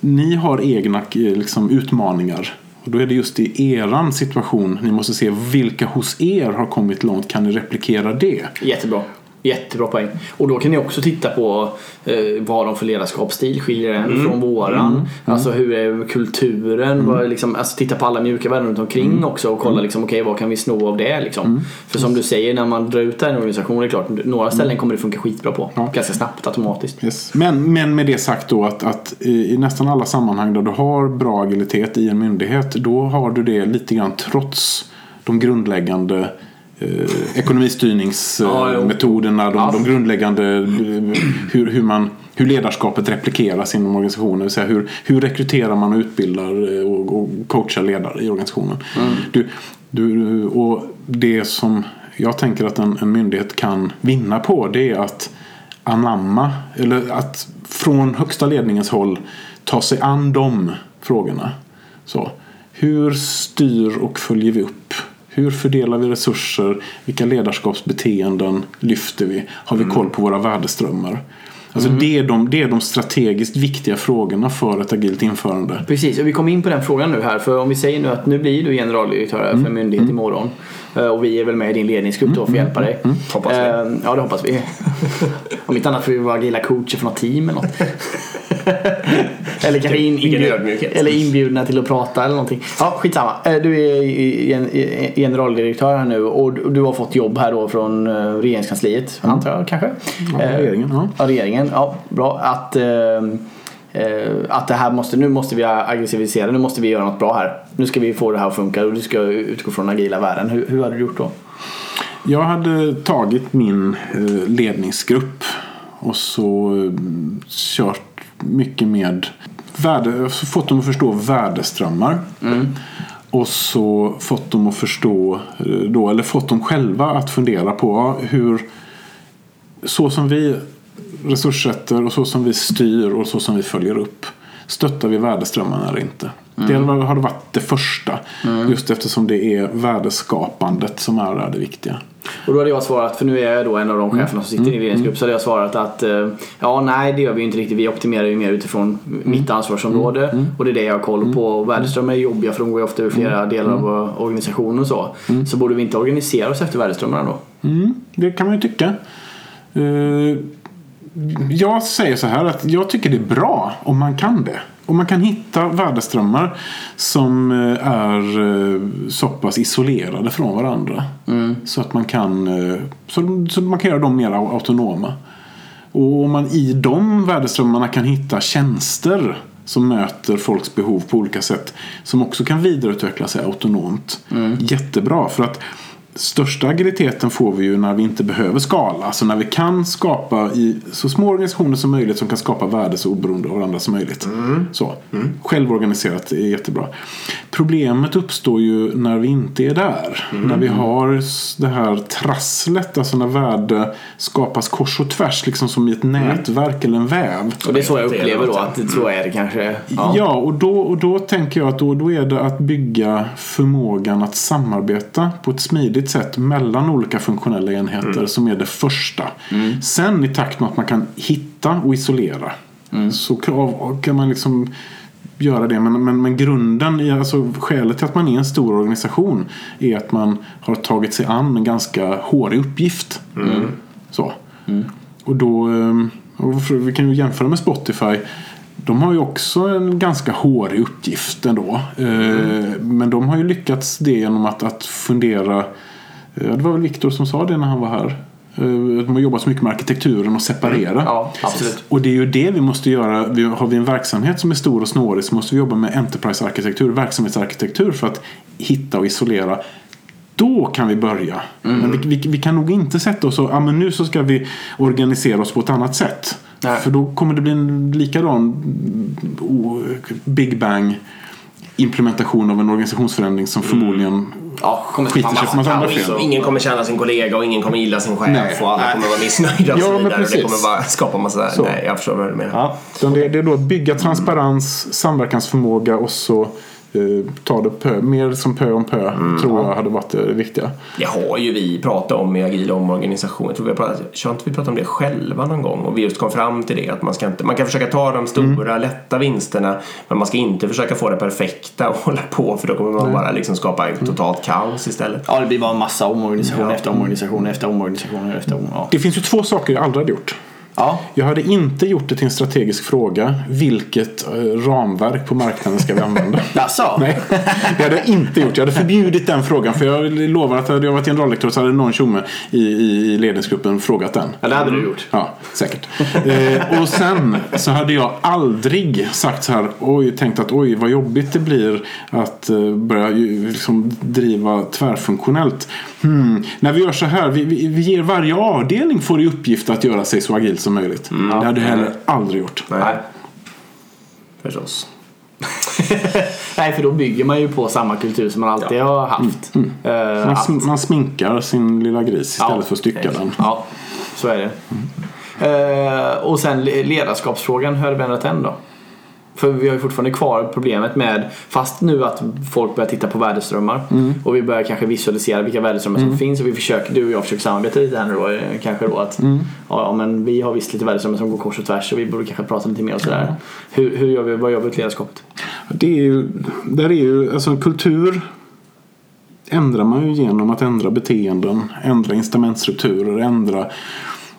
ni har egna eh, liksom, utmaningar. Och då är det just i eran situation ni måste se vilka hos er har kommit långt. Kan ni replikera det? Jättebra. Jättebra poäng. Och då kan ni också titta på eh, vad de för ledarskapsstil skiljer den från våran. Alltså hur är kulturen? Vad är liksom, alltså titta på alla mjuka värden runt omkring också och kolla liksom, okej vad kan vi sno av det liksom. För som du säger när man drar ut det här i en organisation, det är klart några ställen kommer det funka skitbra på. Ja. Ganska snabbt automatiskt. Yes. Men, men med det sagt då att, att i i nästan alla sammanhang där du har bra agilitet i en myndighet då har du det lite grann trots de grundläggande eh, ekonomistyrningsmetoderna, de, de grundläggande eh, hur, hur, man, hur ledarskapet replikeras inom organisationen. Det vill säga hur, hur rekryterar man och utbildar eh, och, och coachar ledare i organisationen. Du, du, och det som jag tänker att en, en myndighet kan vinna på det är att anamma, eller att från högsta ledningens håll ta sig an de frågorna. Så, hur styr och följer vi upp? Hur fördelar vi resurser? Vilka ledarskapsbeteenden lyfter vi? Har vi koll på våra värdeströmmar? Alltså det, är de, det är de strategiskt viktiga frågorna för ett agilt införande. Precis, och vi kom in på den frågan nu här. För om vi säger nu att nu blir du generaldirektör för en myndighet imorgon. Eh, Och vi är väl med i din ledningsgrupp då för att hjälpa dig. Hoppas vi. Eh, Ja, det hoppas vi. om inte annat får vi vara agila coacher för något team eller något. eller kanske inbjud, eller inbjudna till att prata eller någonting. Ja, skitsamma. Eh, Du är generaldirektör här nu och du- har fått jobb här då från regeringskansliet, antar jag kanske? Ja, regeringen, ja. Regeringen. Ja, bra. Att, eh, eh, att det här måste, nu måste vi aggressivisera, nu måste vi göra något bra här. Nu ska vi få det här att funka och du ska utgå från agila värden. Hur, hur hade du gjort då? Jag hade tagit min eh, ledningsgrupp och så eh, kört mycket med värde, så fått dem att förstå värdeströmmar. Och så fått dem att förstå, eh, då, eller fått dem själva att fundera på hur så som vi resurssätter och så som vi styr och så som vi följer upp. Stöttar vi värdeströmmarna eller inte? Det har varit det första. Just eftersom det är värdeskapandet som är det viktiga. Och då hade jag svarat, för nu är jag då en av de cheferna som sitter i regeringsgrupp, så hade jag svarat att eh, ja, nej det gör vi inte riktigt. Vi optimerar ju mer utifrån mitt ansvarsområde och det är det jag har koll på. Värdeströmmar är jobbiga för de går ju ofta över flera delar av vår organisation och så. Så borde vi inte organisera oss efter värdeströmmarna då? Mm, det kan man ju tycka. Eh, Jag säger så här att jag tycker det är bra om man kan det. Om man kan hitta värdeströmmar som eh, är eh, så pass isolerade från varandra. Så att man kan, eh, så, så man kan göra dem mer autonoma. Och om man i de värdeströmmarna kan hitta tjänster som möter folks behov på olika sätt. Som också kan vidareutveckla sig autonomt. Jättebra. För att största agiliteten får vi ju när vi inte behöver skala. Alltså när vi kan skapa i så små organisationer som möjligt som kan skapa värde så oberoende av varandra som möjligt. Så. Självorganiserat är jättebra. Problemet uppstår ju när vi inte är där. När vi har det här trasslet, alltså när värde skapas kors och tvärs, liksom som i ett nätverk eller en väv. Och det är så jag upplever då att så är det kanske. Ja. Ja, och, då, och då tänker jag att då, då är det att bygga förmågan att samarbeta på ett smidigt sätt mellan olika funktionella enheter som är det första. Sen i takt med att man kan hitta och isolera så kan, man liksom göra det. Men, men, men grunden, i, alltså skälet till att man är en stor organisation är att man har tagit sig an en ganska hårig uppgift. Så. Och då, ehm, och vi kan ju jämföra med Spotify. De har ju också en ganska hårig uppgift ändå. Eh, Men de har ju lyckats det genom att, att fundera. Eh, Det var väl Viktor som sa det när han var här. Eh, De har jobbat så mycket med arkitekturen och separera. Ja, absolut. Och det är ju det vi måste göra. Har vi en verksamhet som är stor och snårig så måste vi jobba med enterprise-arkitektur, verksamhetsarkitektur för att hitta och isolera. Då kan vi börja. Men vi, vi, vi kan nog inte sätta oss och ah, men nu så ska vi organisera oss på ett annat sätt. Nej. För då kommer det bli en likadan oh, Big Bang implementation av en organisationsförändring som förmodligen Ja, kommer skiter sig på massa andra fel. ingen kommer känna sin kollega och ingen kommer gilla sin chef Nej. och alla kommer vara missnöjda och Ja, så vidare. Det precis. kommer bara skapa massa... Så. Nej, jag förstår vad du menar. Ja, det, det är då att bygga transparens, samverkansförmåga och så eh, ta det pö, mer som pö om pö. tror jag hade varit det viktiga. Det har ju vi pratat om i agil omorganisation. Jag tror vi har pratat, inte vi pratat om det själva någon gång? Och vi just kom fram till det att man ska inte, man kan försöka ta de stora lätta vinsterna men man ska inte försöka få det perfekta och hålla på för då kommer man bara liksom skapa totalt kaos istället. Ja, det blir bara en massa omorganisation Ja. efter omorganisation efter omorganisation efter omorganisation. Ja. Det finns ju två saker jag aldrig hade gjort. Ja. Jag hade inte gjort det till en strategisk fråga. Vilket eh, ramverk på marknaden ska vi använda? Jaså? Nej, det hade jag inte gjort. Jag hade förbjudit den frågan. För jag lovar att hade jag varit generaldirektör så hade någon tjomme i, i, ledningsgruppen frågat den. Ja, det hade du gjort. Ja, säkert. Eh, och sen så hade jag aldrig sagt så här. Oj, tänkt att oj vad jobbigt det blir att eh, börja liksom driva tvärfunktionellt. Hmm. När vi gör så här. Vi, vi, vi ger varje avdelning får i uppgift att göra sig så agilt som möjligt. det hade jag heller aldrig gjort. Nej. Förstås. Nej, för då bygger man ju på samma kultur som man alltid har haft. Eh, Man, sm- man sminkar sin lilla gris istället Ja, för att stycka den. Ja, så är det. Eh, och sen le- ledarskapsfrågan, hur har du ändrat den då? För vi har ju fortfarande kvar problemet med, fast nu att folk börjar titta på värdeströmmar och vi börjar kanske visualisera vilka värdeströmmar som finns och vi försöker, du och jag försöker samarbeta lite här nu då, kanske då att ja, ja, men vi har visst lite värdeströmmar som går kors och tvärs och vi borde kanske prata lite mer och sådär. Hur, hur gör vi, vad gör vi åt ledarskapet? Det är ju, där är ju, alltså en kultur ändrar man ju genom att ändra beteenden, ändra incitamentstrukturer, ändra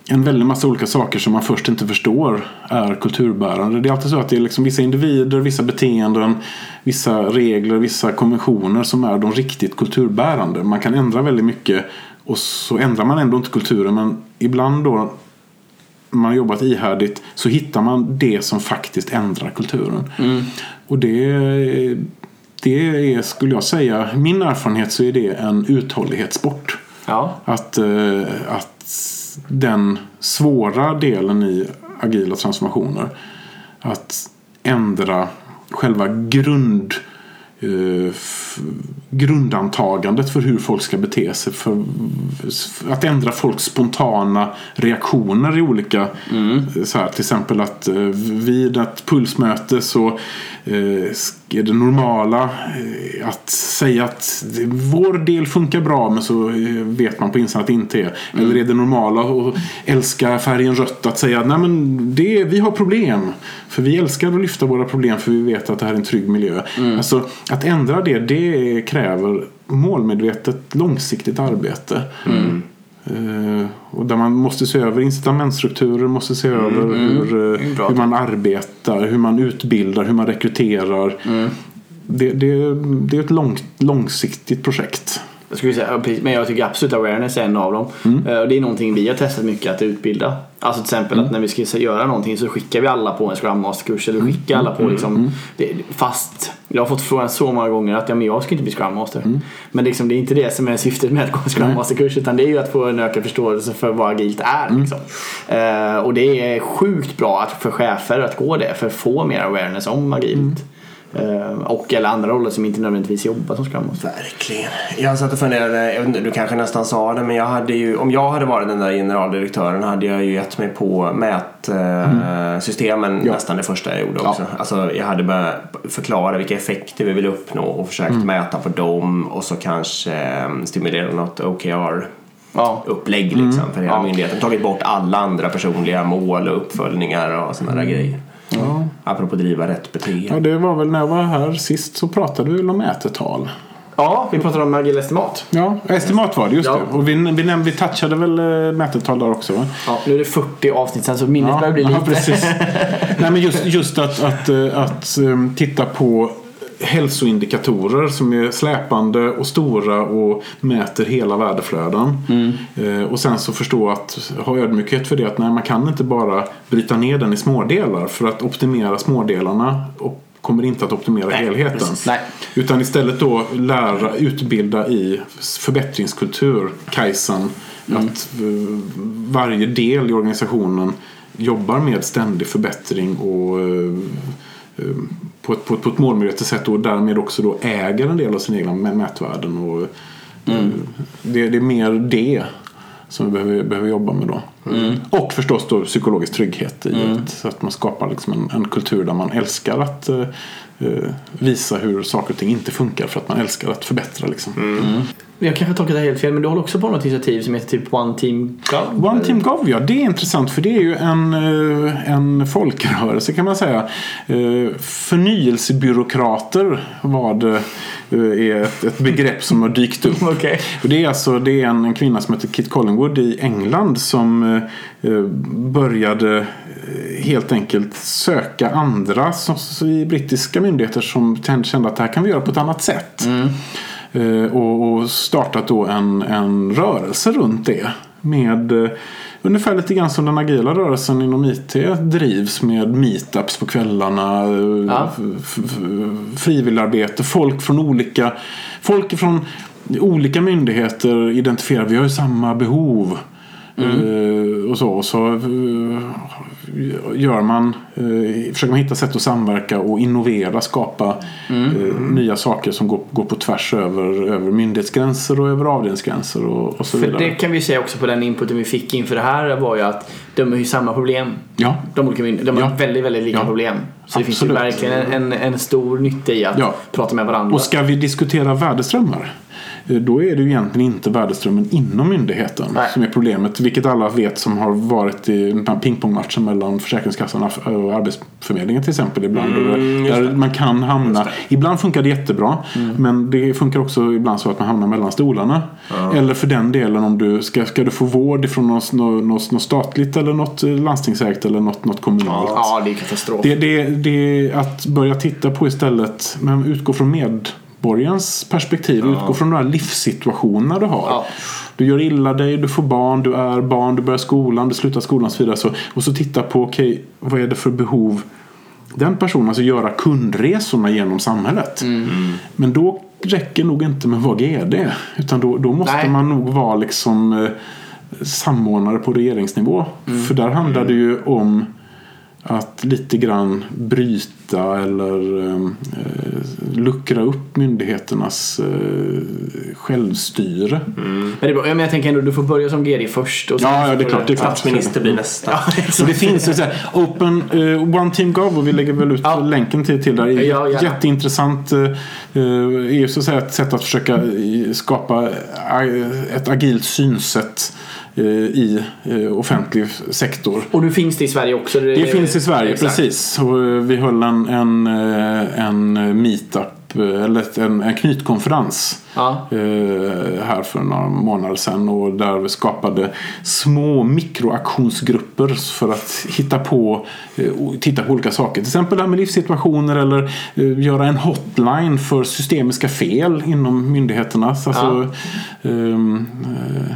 en väldig massa olika saker som man först inte förstår är kulturbärande. Det är alltid så att det är liksom vissa individer, vissa beteenden, vissa regler, vissa konventioner som är de riktigt kulturbärande. Man kan ändra väldigt mycket och så ändrar man ändå inte kulturen men ibland då man har jobbat ihärdigt så hittar man det som faktiskt ändrar kulturen. Och det, det är, skulle jag säga, min erfarenhet så är det en uthållighetssport. Ja, Att, eh, att den svåra delen i agila transformationer att ändra själva grund eh, grundantagandet för hur folk ska bete sig. För, att ändra folks spontana reaktioner i olika... eh, Så här, till exempel att eh, vid ett pulsmöte så eh, är det normala eh, att säga att vår del funkar bra men så eh, vet man på insidan att det inte är. Eller är det normala att älska färgen rött att säga nej men det, vi har problem. För vi älskar att lyfta våra problem för vi vet att det här är en trygg miljö. Alltså att ändra det, det kräver målmedvetet långsiktigt arbete. Eh, och där man måste se över incitamentstrukturer, måste se över hur, eh, Bra. hur man arbetar, hur man utbildar, hur man rekryterar. Det, det, det är ett lång, långsiktigt projekt. Jag skulle säga, precis, men jag tycker absolut awareness är en av dem. Eh, och Det är någonting vi har testat mycket att utbilda. Alltså till exempel att när vi ska göra någonting så skickar vi alla på en Scrum Master-kurs. Eller vi skickar alla på liksom, det, fast jag har fått frågan så många gånger att ja, men jag ska inte bli Scrum Master. Men liksom, det är inte det som är syftet med att gå en Scrum Master-kurs utan det är ju att få en ökad förståelse för vad agilt är. Liksom. Eh, och det är sjukt bra att, för chefer att gå det för att få mer awareness om agilt. Eh, och eller andra roller som inte nödvändigtvis jobbar som Scrum Master. Verkligen. Jag satt och funderade, jag vet inte, du kanske nästan sa det, men jag hade ju, om jag hade varit den där generaldirektören hade jag ju gett mig på mätsystemen nästan det första jag gjorde också. Alltså, jag hade börjat förklara vilka effekter vi vill uppnå och försökt mäta på dem och så kanske eh, stimulera något OKR Ja. upplägg liksom för hela Ja. myndigheten. Tagit bort alla andra personliga mål och uppföljningar och sådana där grejer. Ja. Apropå driva rätt beteende. Ja, det var väl när jag var här sist så pratade vi väl om mätetal. Ja, vi pratade om agil estimat. Ja, estimat var det, just Ja. det. Och vi, vi, näm- vi touchade väl eh, mätetal där också va? Ja, nu är det 40 avsnitt sen så minnet börjar bli ja, lite. precis. Nej, men just, just att, att, eh, att um, titta på hälsoindikatorer som är släpande och stora och mäter hela värdeflöden. Eh, och sen så förstå att ha ödmjukhet för det att nej, man kan inte bara bryta ner den i smådelar för att optimera smådelarna och kommer inte att optimera helheten. precis. Nej. Utan istället då lära, utbilda i förbättringskultur, Kaizen. Att eh, varje del i organisationen jobbar med ständig förbättring och eh, på ett, på, ett, på ett målmedvetet sätt och därmed också då äger en del av sina egna mä- mätvärden. Och, eh, det, det är mer det som vi behöver, behöver jobba med då. Och förstås då psykologisk trygghet i att, så att man skapar liksom en, en kultur där man älskar att eh, eh, visa hur saker och ting inte funkar för att man älskar att förbättra. Liksom. Jag kanske tolkat det helt fel men du håller också på något initiativ som heter typ One Team Gov? One Team Gov, ja. Det är intressant för det är ju en, eh, en folkrörelse kan man säga. Eh, Förnyelsebyråkrater var det, eh, är ett, ett begrepp som har dykt upp. Okej. Och det är alltså det är en, en kvinna som heter Kit Collingwood i England som började helt enkelt söka andra så, i brittiska myndigheter som kände att det här kan vi göra på ett annat sätt. Eh, och, och startat då en, en rörelse runt det. Med eh, ungefär lite grann som den agila rörelsen inom IT drivs med meetups på kvällarna. eh, Ja. frivilligarbete, folk från olika Folk från olika myndigheter identifierar vi har ju samma behov. Eh, och så, och så eh, gör man, eh, försöker man hitta sätt att samverka och innovera, skapa eh, nya saker som går, går på tvärs över, över myndighetsgränser och över avdelningsgränser och, och så För vidare. det kan vi säga också på den inputen vi fick inför det här var ju att de har ju samma problem. Ja, De olika. De har Ja. väldigt, väldigt lika Ja. problem. Så det finns ju Absolut. verkligen en, en stor nytta i att Ja. prata med varandra. och ska vi diskutera värdeströmmar då är det ju egentligen inte värdeströmmen inom myndigheten Nej. som är problemet. Vilket alla vet som har varit i den här pingpongmatchen mellan Försäkringskassan och Arbetsförmedlingen till exempel. Ibland. Mm, där man kan hamna. Ibland funkar det jättebra. Men det funkar också ibland så att man hamnar mellan stolarna. Eller för den delen om du ska, ska du få vård ifrån något, något, något statligt eller något eh, landstingsägt eller något, något kommunalt. Ja, det är katastrof. Det, det, det är att börja titta på istället, men utgå från medborgarens perspektiv. Utgå från de här livssituationerna du har. Ja. Du gör illa dig, du får barn, du är barn, du börjar skolan, du slutar skolan och så vidare. Så, och så titta på, okej, vad är det för behov den personen, alltså göra kundresorna genom samhället. Mm. Men då räcker nog inte med att vara GD. Utan då, då måste Nej. man nog vara liksom eh, samordnare på regeringsnivå. Mm. För där handlar det ju om att lite grann bryta eller eh, luckra upp myndigheternas eh, självstyre. Men det. Ja, men jag tänker ändå du får börja som GD först. Och sen Ja, ja, det är klart, det är. Statsminister blir nästa. Ja, Så det finns ju så här, Open uh, One Team Gov och vi lägger väl ut Ja. länken till, till där. Det är Ja, gärna. Jätteintressant. Uh, är ju så att säga ett sätt att försöka eh, skapa eh, ett agilt synsätt eh, i eh, offentlig sektor. Och nu finns det i Sverige också. Det finns i Sverige, Exakt. precis. Och eh, vi höll en, en, eh, en meetup, eh, eller en, en knytkonferens Ja. eh, här för några månader sedan. Och där vi skapade små mikroaktionsgrupper för att hitta på eh, och titta på olika saker. Till exempel det här med livssituationer eller eh, göra en hotline för systemiska fel inom myndigheterna. Så Alltså, ehm, eh,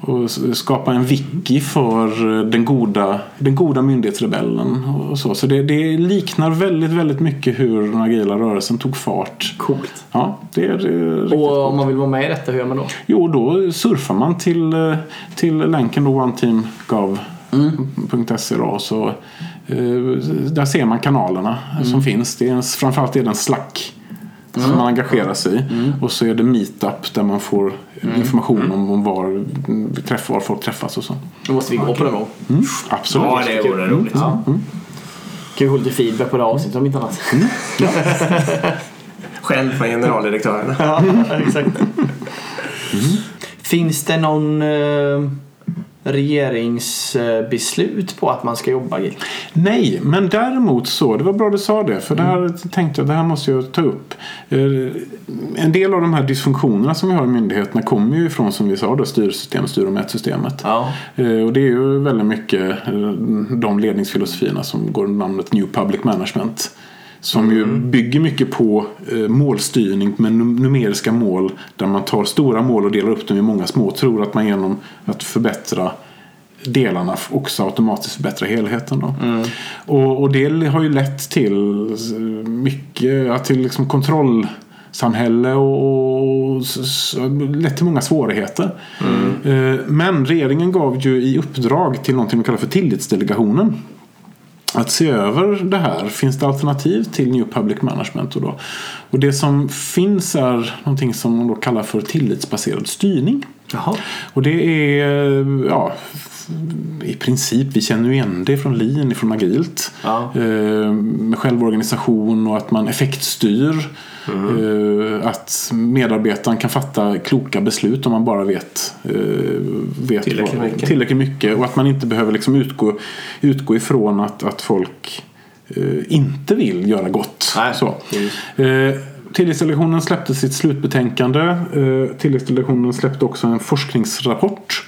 och skapa en wiki för eh, den goda, den goda myndighetsrebellen. Och så så det, det liknar väldigt, väldigt mycket hur den agila rörelsen tog fart. Coolt. Ja, det är, det är Och om man vill vara med i detta, hur gör man då? Jo, då surfar man till, eh, till länken då oneteamgov.se då, och så eh, Där ser man kanalerna som finns. Det är en, framförallt är det en Slack som man engagerar sig i. Och så är det Meetup där man får information om, om var, vi träffar, var folk träffas och så. Då måste vi gå på det då. Mm, absolut. Ja, det vore roligt. Ja. Kan vi få lite feedback på det här avsnittet om inte annat. Själv från generaldirektörerna. ja, exakt. Finns det någon eh, regeringsbeslut på att man ska jobba agilt? Nej, men däremot så, det var bra du sa det, för det här tänkte jag, det här måste jag ta upp. Eh, En del av de här dysfunktionerna som vi har i myndigheterna kommer ju ifrån, som vi sa, då, styrsystem, styr och mätsystemet. Ja. Eh, Och det är ju väldigt mycket eh, de ledningsfilosofierna som går under namnet New Public Management. Som ju bygger mycket på eh, målstyrning med num- numeriska mål där man tar stora mål och delar upp dem i många små och tror att man genom att förbättra delarna också automatiskt förbättrar helheten. Då. Och, och det har ju lett till mycket, till liksom kontrollsamhälle och, och s- lett till många svårigheter. Eh, Men regeringen gav ju i uppdrag till någonting vi kallar för tillitsdelegationen att se över det här. Finns det alternativ till New Public Management? Och, då? och det som finns är någonting som man då kallar för tillitsbaserad styrning. Jaha. Och det är ja, i princip, vi känner ju igen det från Lean, från Agilt. Ja. Eh, med självorganisation och att man effektstyr. Eh, att medarbetaren kan fatta kloka beslut om man bara vet, eh, vet Tillräckligt vad- mycket. tillräckligt mycket. Och att man inte behöver liksom utgå, utgå ifrån att, att folk inte vill göra gott. Nej, Så. Precis. Tilläggsdelegationen släppte sitt slutbetänkande. Eh, tilläggsdelegationen släppte också en forskningsrapport.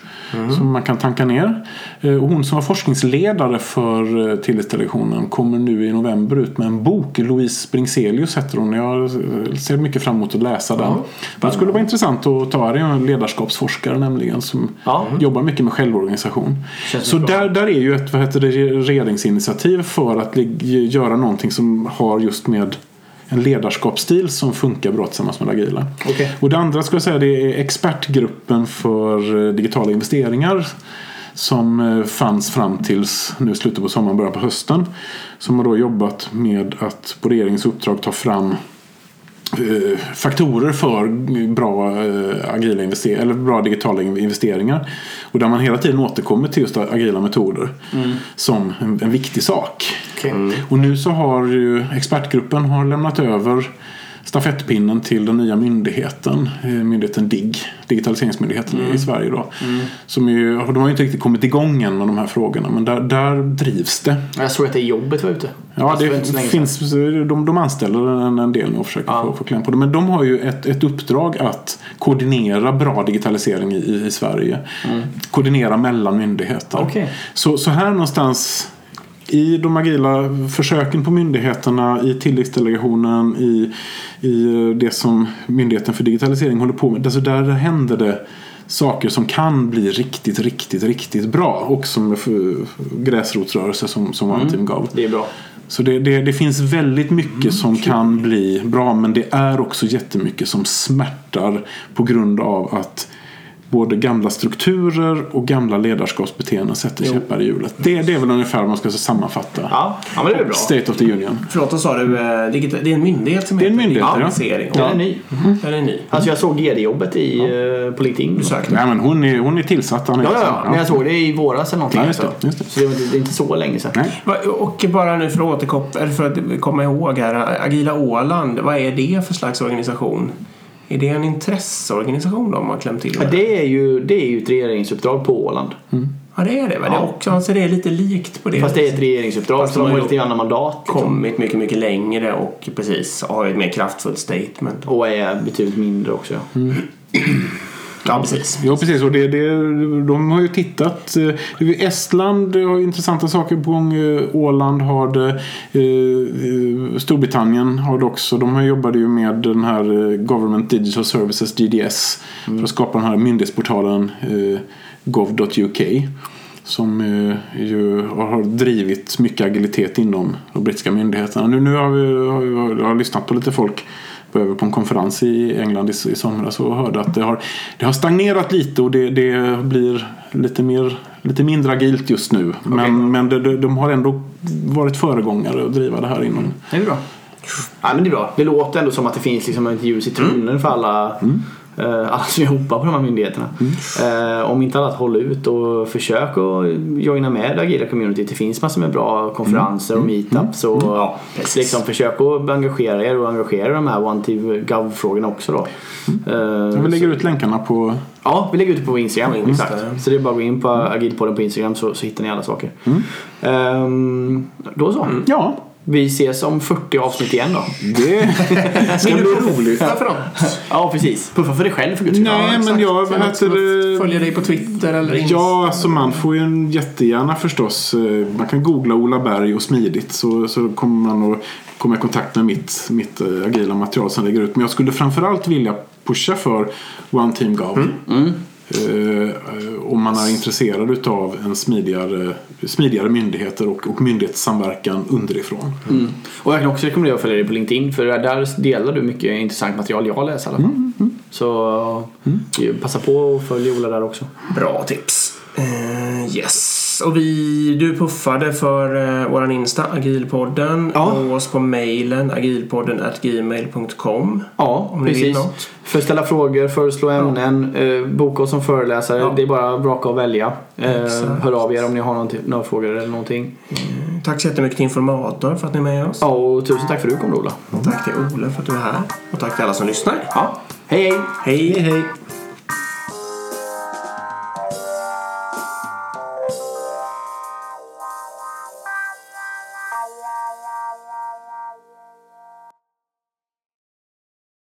Som man kan tanka ner. Eh, och hon som var forskningsledare för eh, tilläggsdelegationen kommer nu i november ut med en bok. Louise Bringselius heter hon. Jag ser mycket fram emot att läsa den. Det skulle vara intressant att ta. Det är en ledarskapsforskare nämligen som Ja. jobbar mycket med självorganisation. Så där, där är ju ett vad heter det, regeringsinitiativ för att göra någonting som har just med en ledarskapsstil som funkar bra tillsammans med agila. Okej. Och det andra skulle jag säga det är expertgruppen för eh, digitala investeringar som eh, fanns fram tills nu slutet på sommaren, början på hösten. Som har då jobbat med att på regeringens uppdrag ta fram faktorer för bra, eh, agila invester- eller bra digitala in- investeringar. Och där man hela tiden återkommer till just agila metoder som en, en viktig sak. Okej. Och nu så har ju expertgruppen har lämnat över stafettpinnen till den nya myndigheten, eh, myndigheten DIGG, Digitaliseringsmyndigheten i Sverige då. Som är, ju- de har ju inte riktigt kommit igång än med de här frågorna men där, där drivs det. Jag såg att det jobbet var ute. Ja, Alltså, det finns, de, de anställer en, en del nu och försöker Ja. få, få kläm på det. Men de har ju ett, ett uppdrag att koordinera bra digitalisering i, i Sverige. Koordinera mellan myndigheter. Mm. Okej. Så, så här någonstans i de agila försöken på myndigheterna, i tilläggsdelegationen, i, i det som Myndigheten för digitalisering håller på med. Alltså där händer det saker som kan bli riktigt, riktigt, riktigt bra. Som för gräsrotsrörelse som, som One Team gav. Det är bra. Så det, det, det finns väldigt mycket som kan bli bra men det är också jättemycket som smärtar på grund av att både gamla strukturer och gamla ledarskapsbeteenden sätter Jo. käppar i hjulet. Det, det är väl ungefär vad man ska sammanfatta. Ja, ja men det är bra. State of the Union. Förlåt, vad sa du? Eh, Det är en myndighet som Det är en heter myndighet, ja. digitalisering. Den är ny. Den är ny. Alltså jag såg GD-jobbet i, eh, på LinkedIn. Du sökte? Nej, men hon, är, hon är tillsatt. Han är Ja, ja, ja. Men jag såg det i våras eller någonting. Ja, just det, alltså. just det. Så det, är- det är inte så länge sedan. Nej. Och bara nu för att återkoppla, för att komma ihåg här. Agila Åland, vad är det för slags organisation? Är det en intresseorganisation de har klämt till Ja, det, är ju, det är ju ett regeringsuppdrag på Åland. Ja, det är det. Det, är Ja. också, alltså det är lite likt på det. Fast det är ett regeringsuppdrag Fast de har lite andra mandat. Liksom. kommit mycket, mycket längre och precis har ett mer kraftfullt statement. Och är betydligt mindre också. Ja. Ja, precis. Ja, precis. Och det, det, de har ju tittat. eh, Estland har intressanta saker på gång. eh, Åland har det. eh, Storbritannien har det också. De har jobbade ju med den här Government Digital Services, GDS. För att skapa den här myndighetsportalen gov.uk. Som ju har drivit mycket agilitet inom de brittiska myndigheterna. Nu, nu har vi har, vi- har jag lyssnat på lite folk var över på en konferens i England i, i somras och hörde att det har, det har stagnerat lite och det, det blir lite, mer, lite mindre agilt just nu. Men, men det, det, de har ändå varit föregångare och driva det här inom. Det är bra. Ja, men det är bra. Det låter ändå som att det finns liksom ett ljus i tunneln för alla, eh, alla som jobbar på de här myndigheterna. Eh, om inte annat håll ut och försök att joina med det agila communityt. Det finns massor med bra konferenser och meetups. Och Ja, precis. liksom försök att engagera er och engagera de här One Team Gov-frågorna också då. Eh, Vi lägger ut länkarna på Ja, vi lägger ut det på Instagram. Insta, Exakt. ja. Så det är bara att gå in på agilpodden på Instagram så, så hittar ni alla saker. Ehm, då så. Ja, Vi ses om 40 avsnitt igen då. det ska bli roligt. Puffa för oss. Ja, precis. Puffa för dig själv för guds skull. Nej, men exakt. jag vad heter det? Följa dig på Twitter eller Insta. Ja, alltså man får ju en jättegärna förstås. eh, Man kan googla Ola Berg och smidigt så, så kommer man att komma i kontakt med mitt, mitt eh, agila material som ligger ut. Men jag skulle framförallt vilja pusha för One Team Gov. Eh, om man är intresserad utav en smidigare, smidigare myndigheter och, och myndighetssamverkan underifrån. Mm. Och jag kan också rekommendera att följa dig på LinkedIn för där delar du mycket intressant material jag läser i alla fall. Så eh, passa på och följ Ola där också. Bra tips. Eh, yes. Och vi, du puffade för uh, våran Insta, agilpodden. Ja. Nå oss på mailen agilpodden gmail.com. Ja, Om ni vill precis. något. För att ställa frågor, föreslå ämnen, eh, boka oss som föreläsare. Ja. Det är bara att braka och välja. Eh, hör av er om ni har någon, några frågor eller någonting. Tack så jättemycket till Informator för att ni är med oss. Ja, och tusen tack för att du kom Ola. Och tack till Ole för att du är här. Och tack till alla som lyssnar. Ja. Hej hej! Hej, hej. la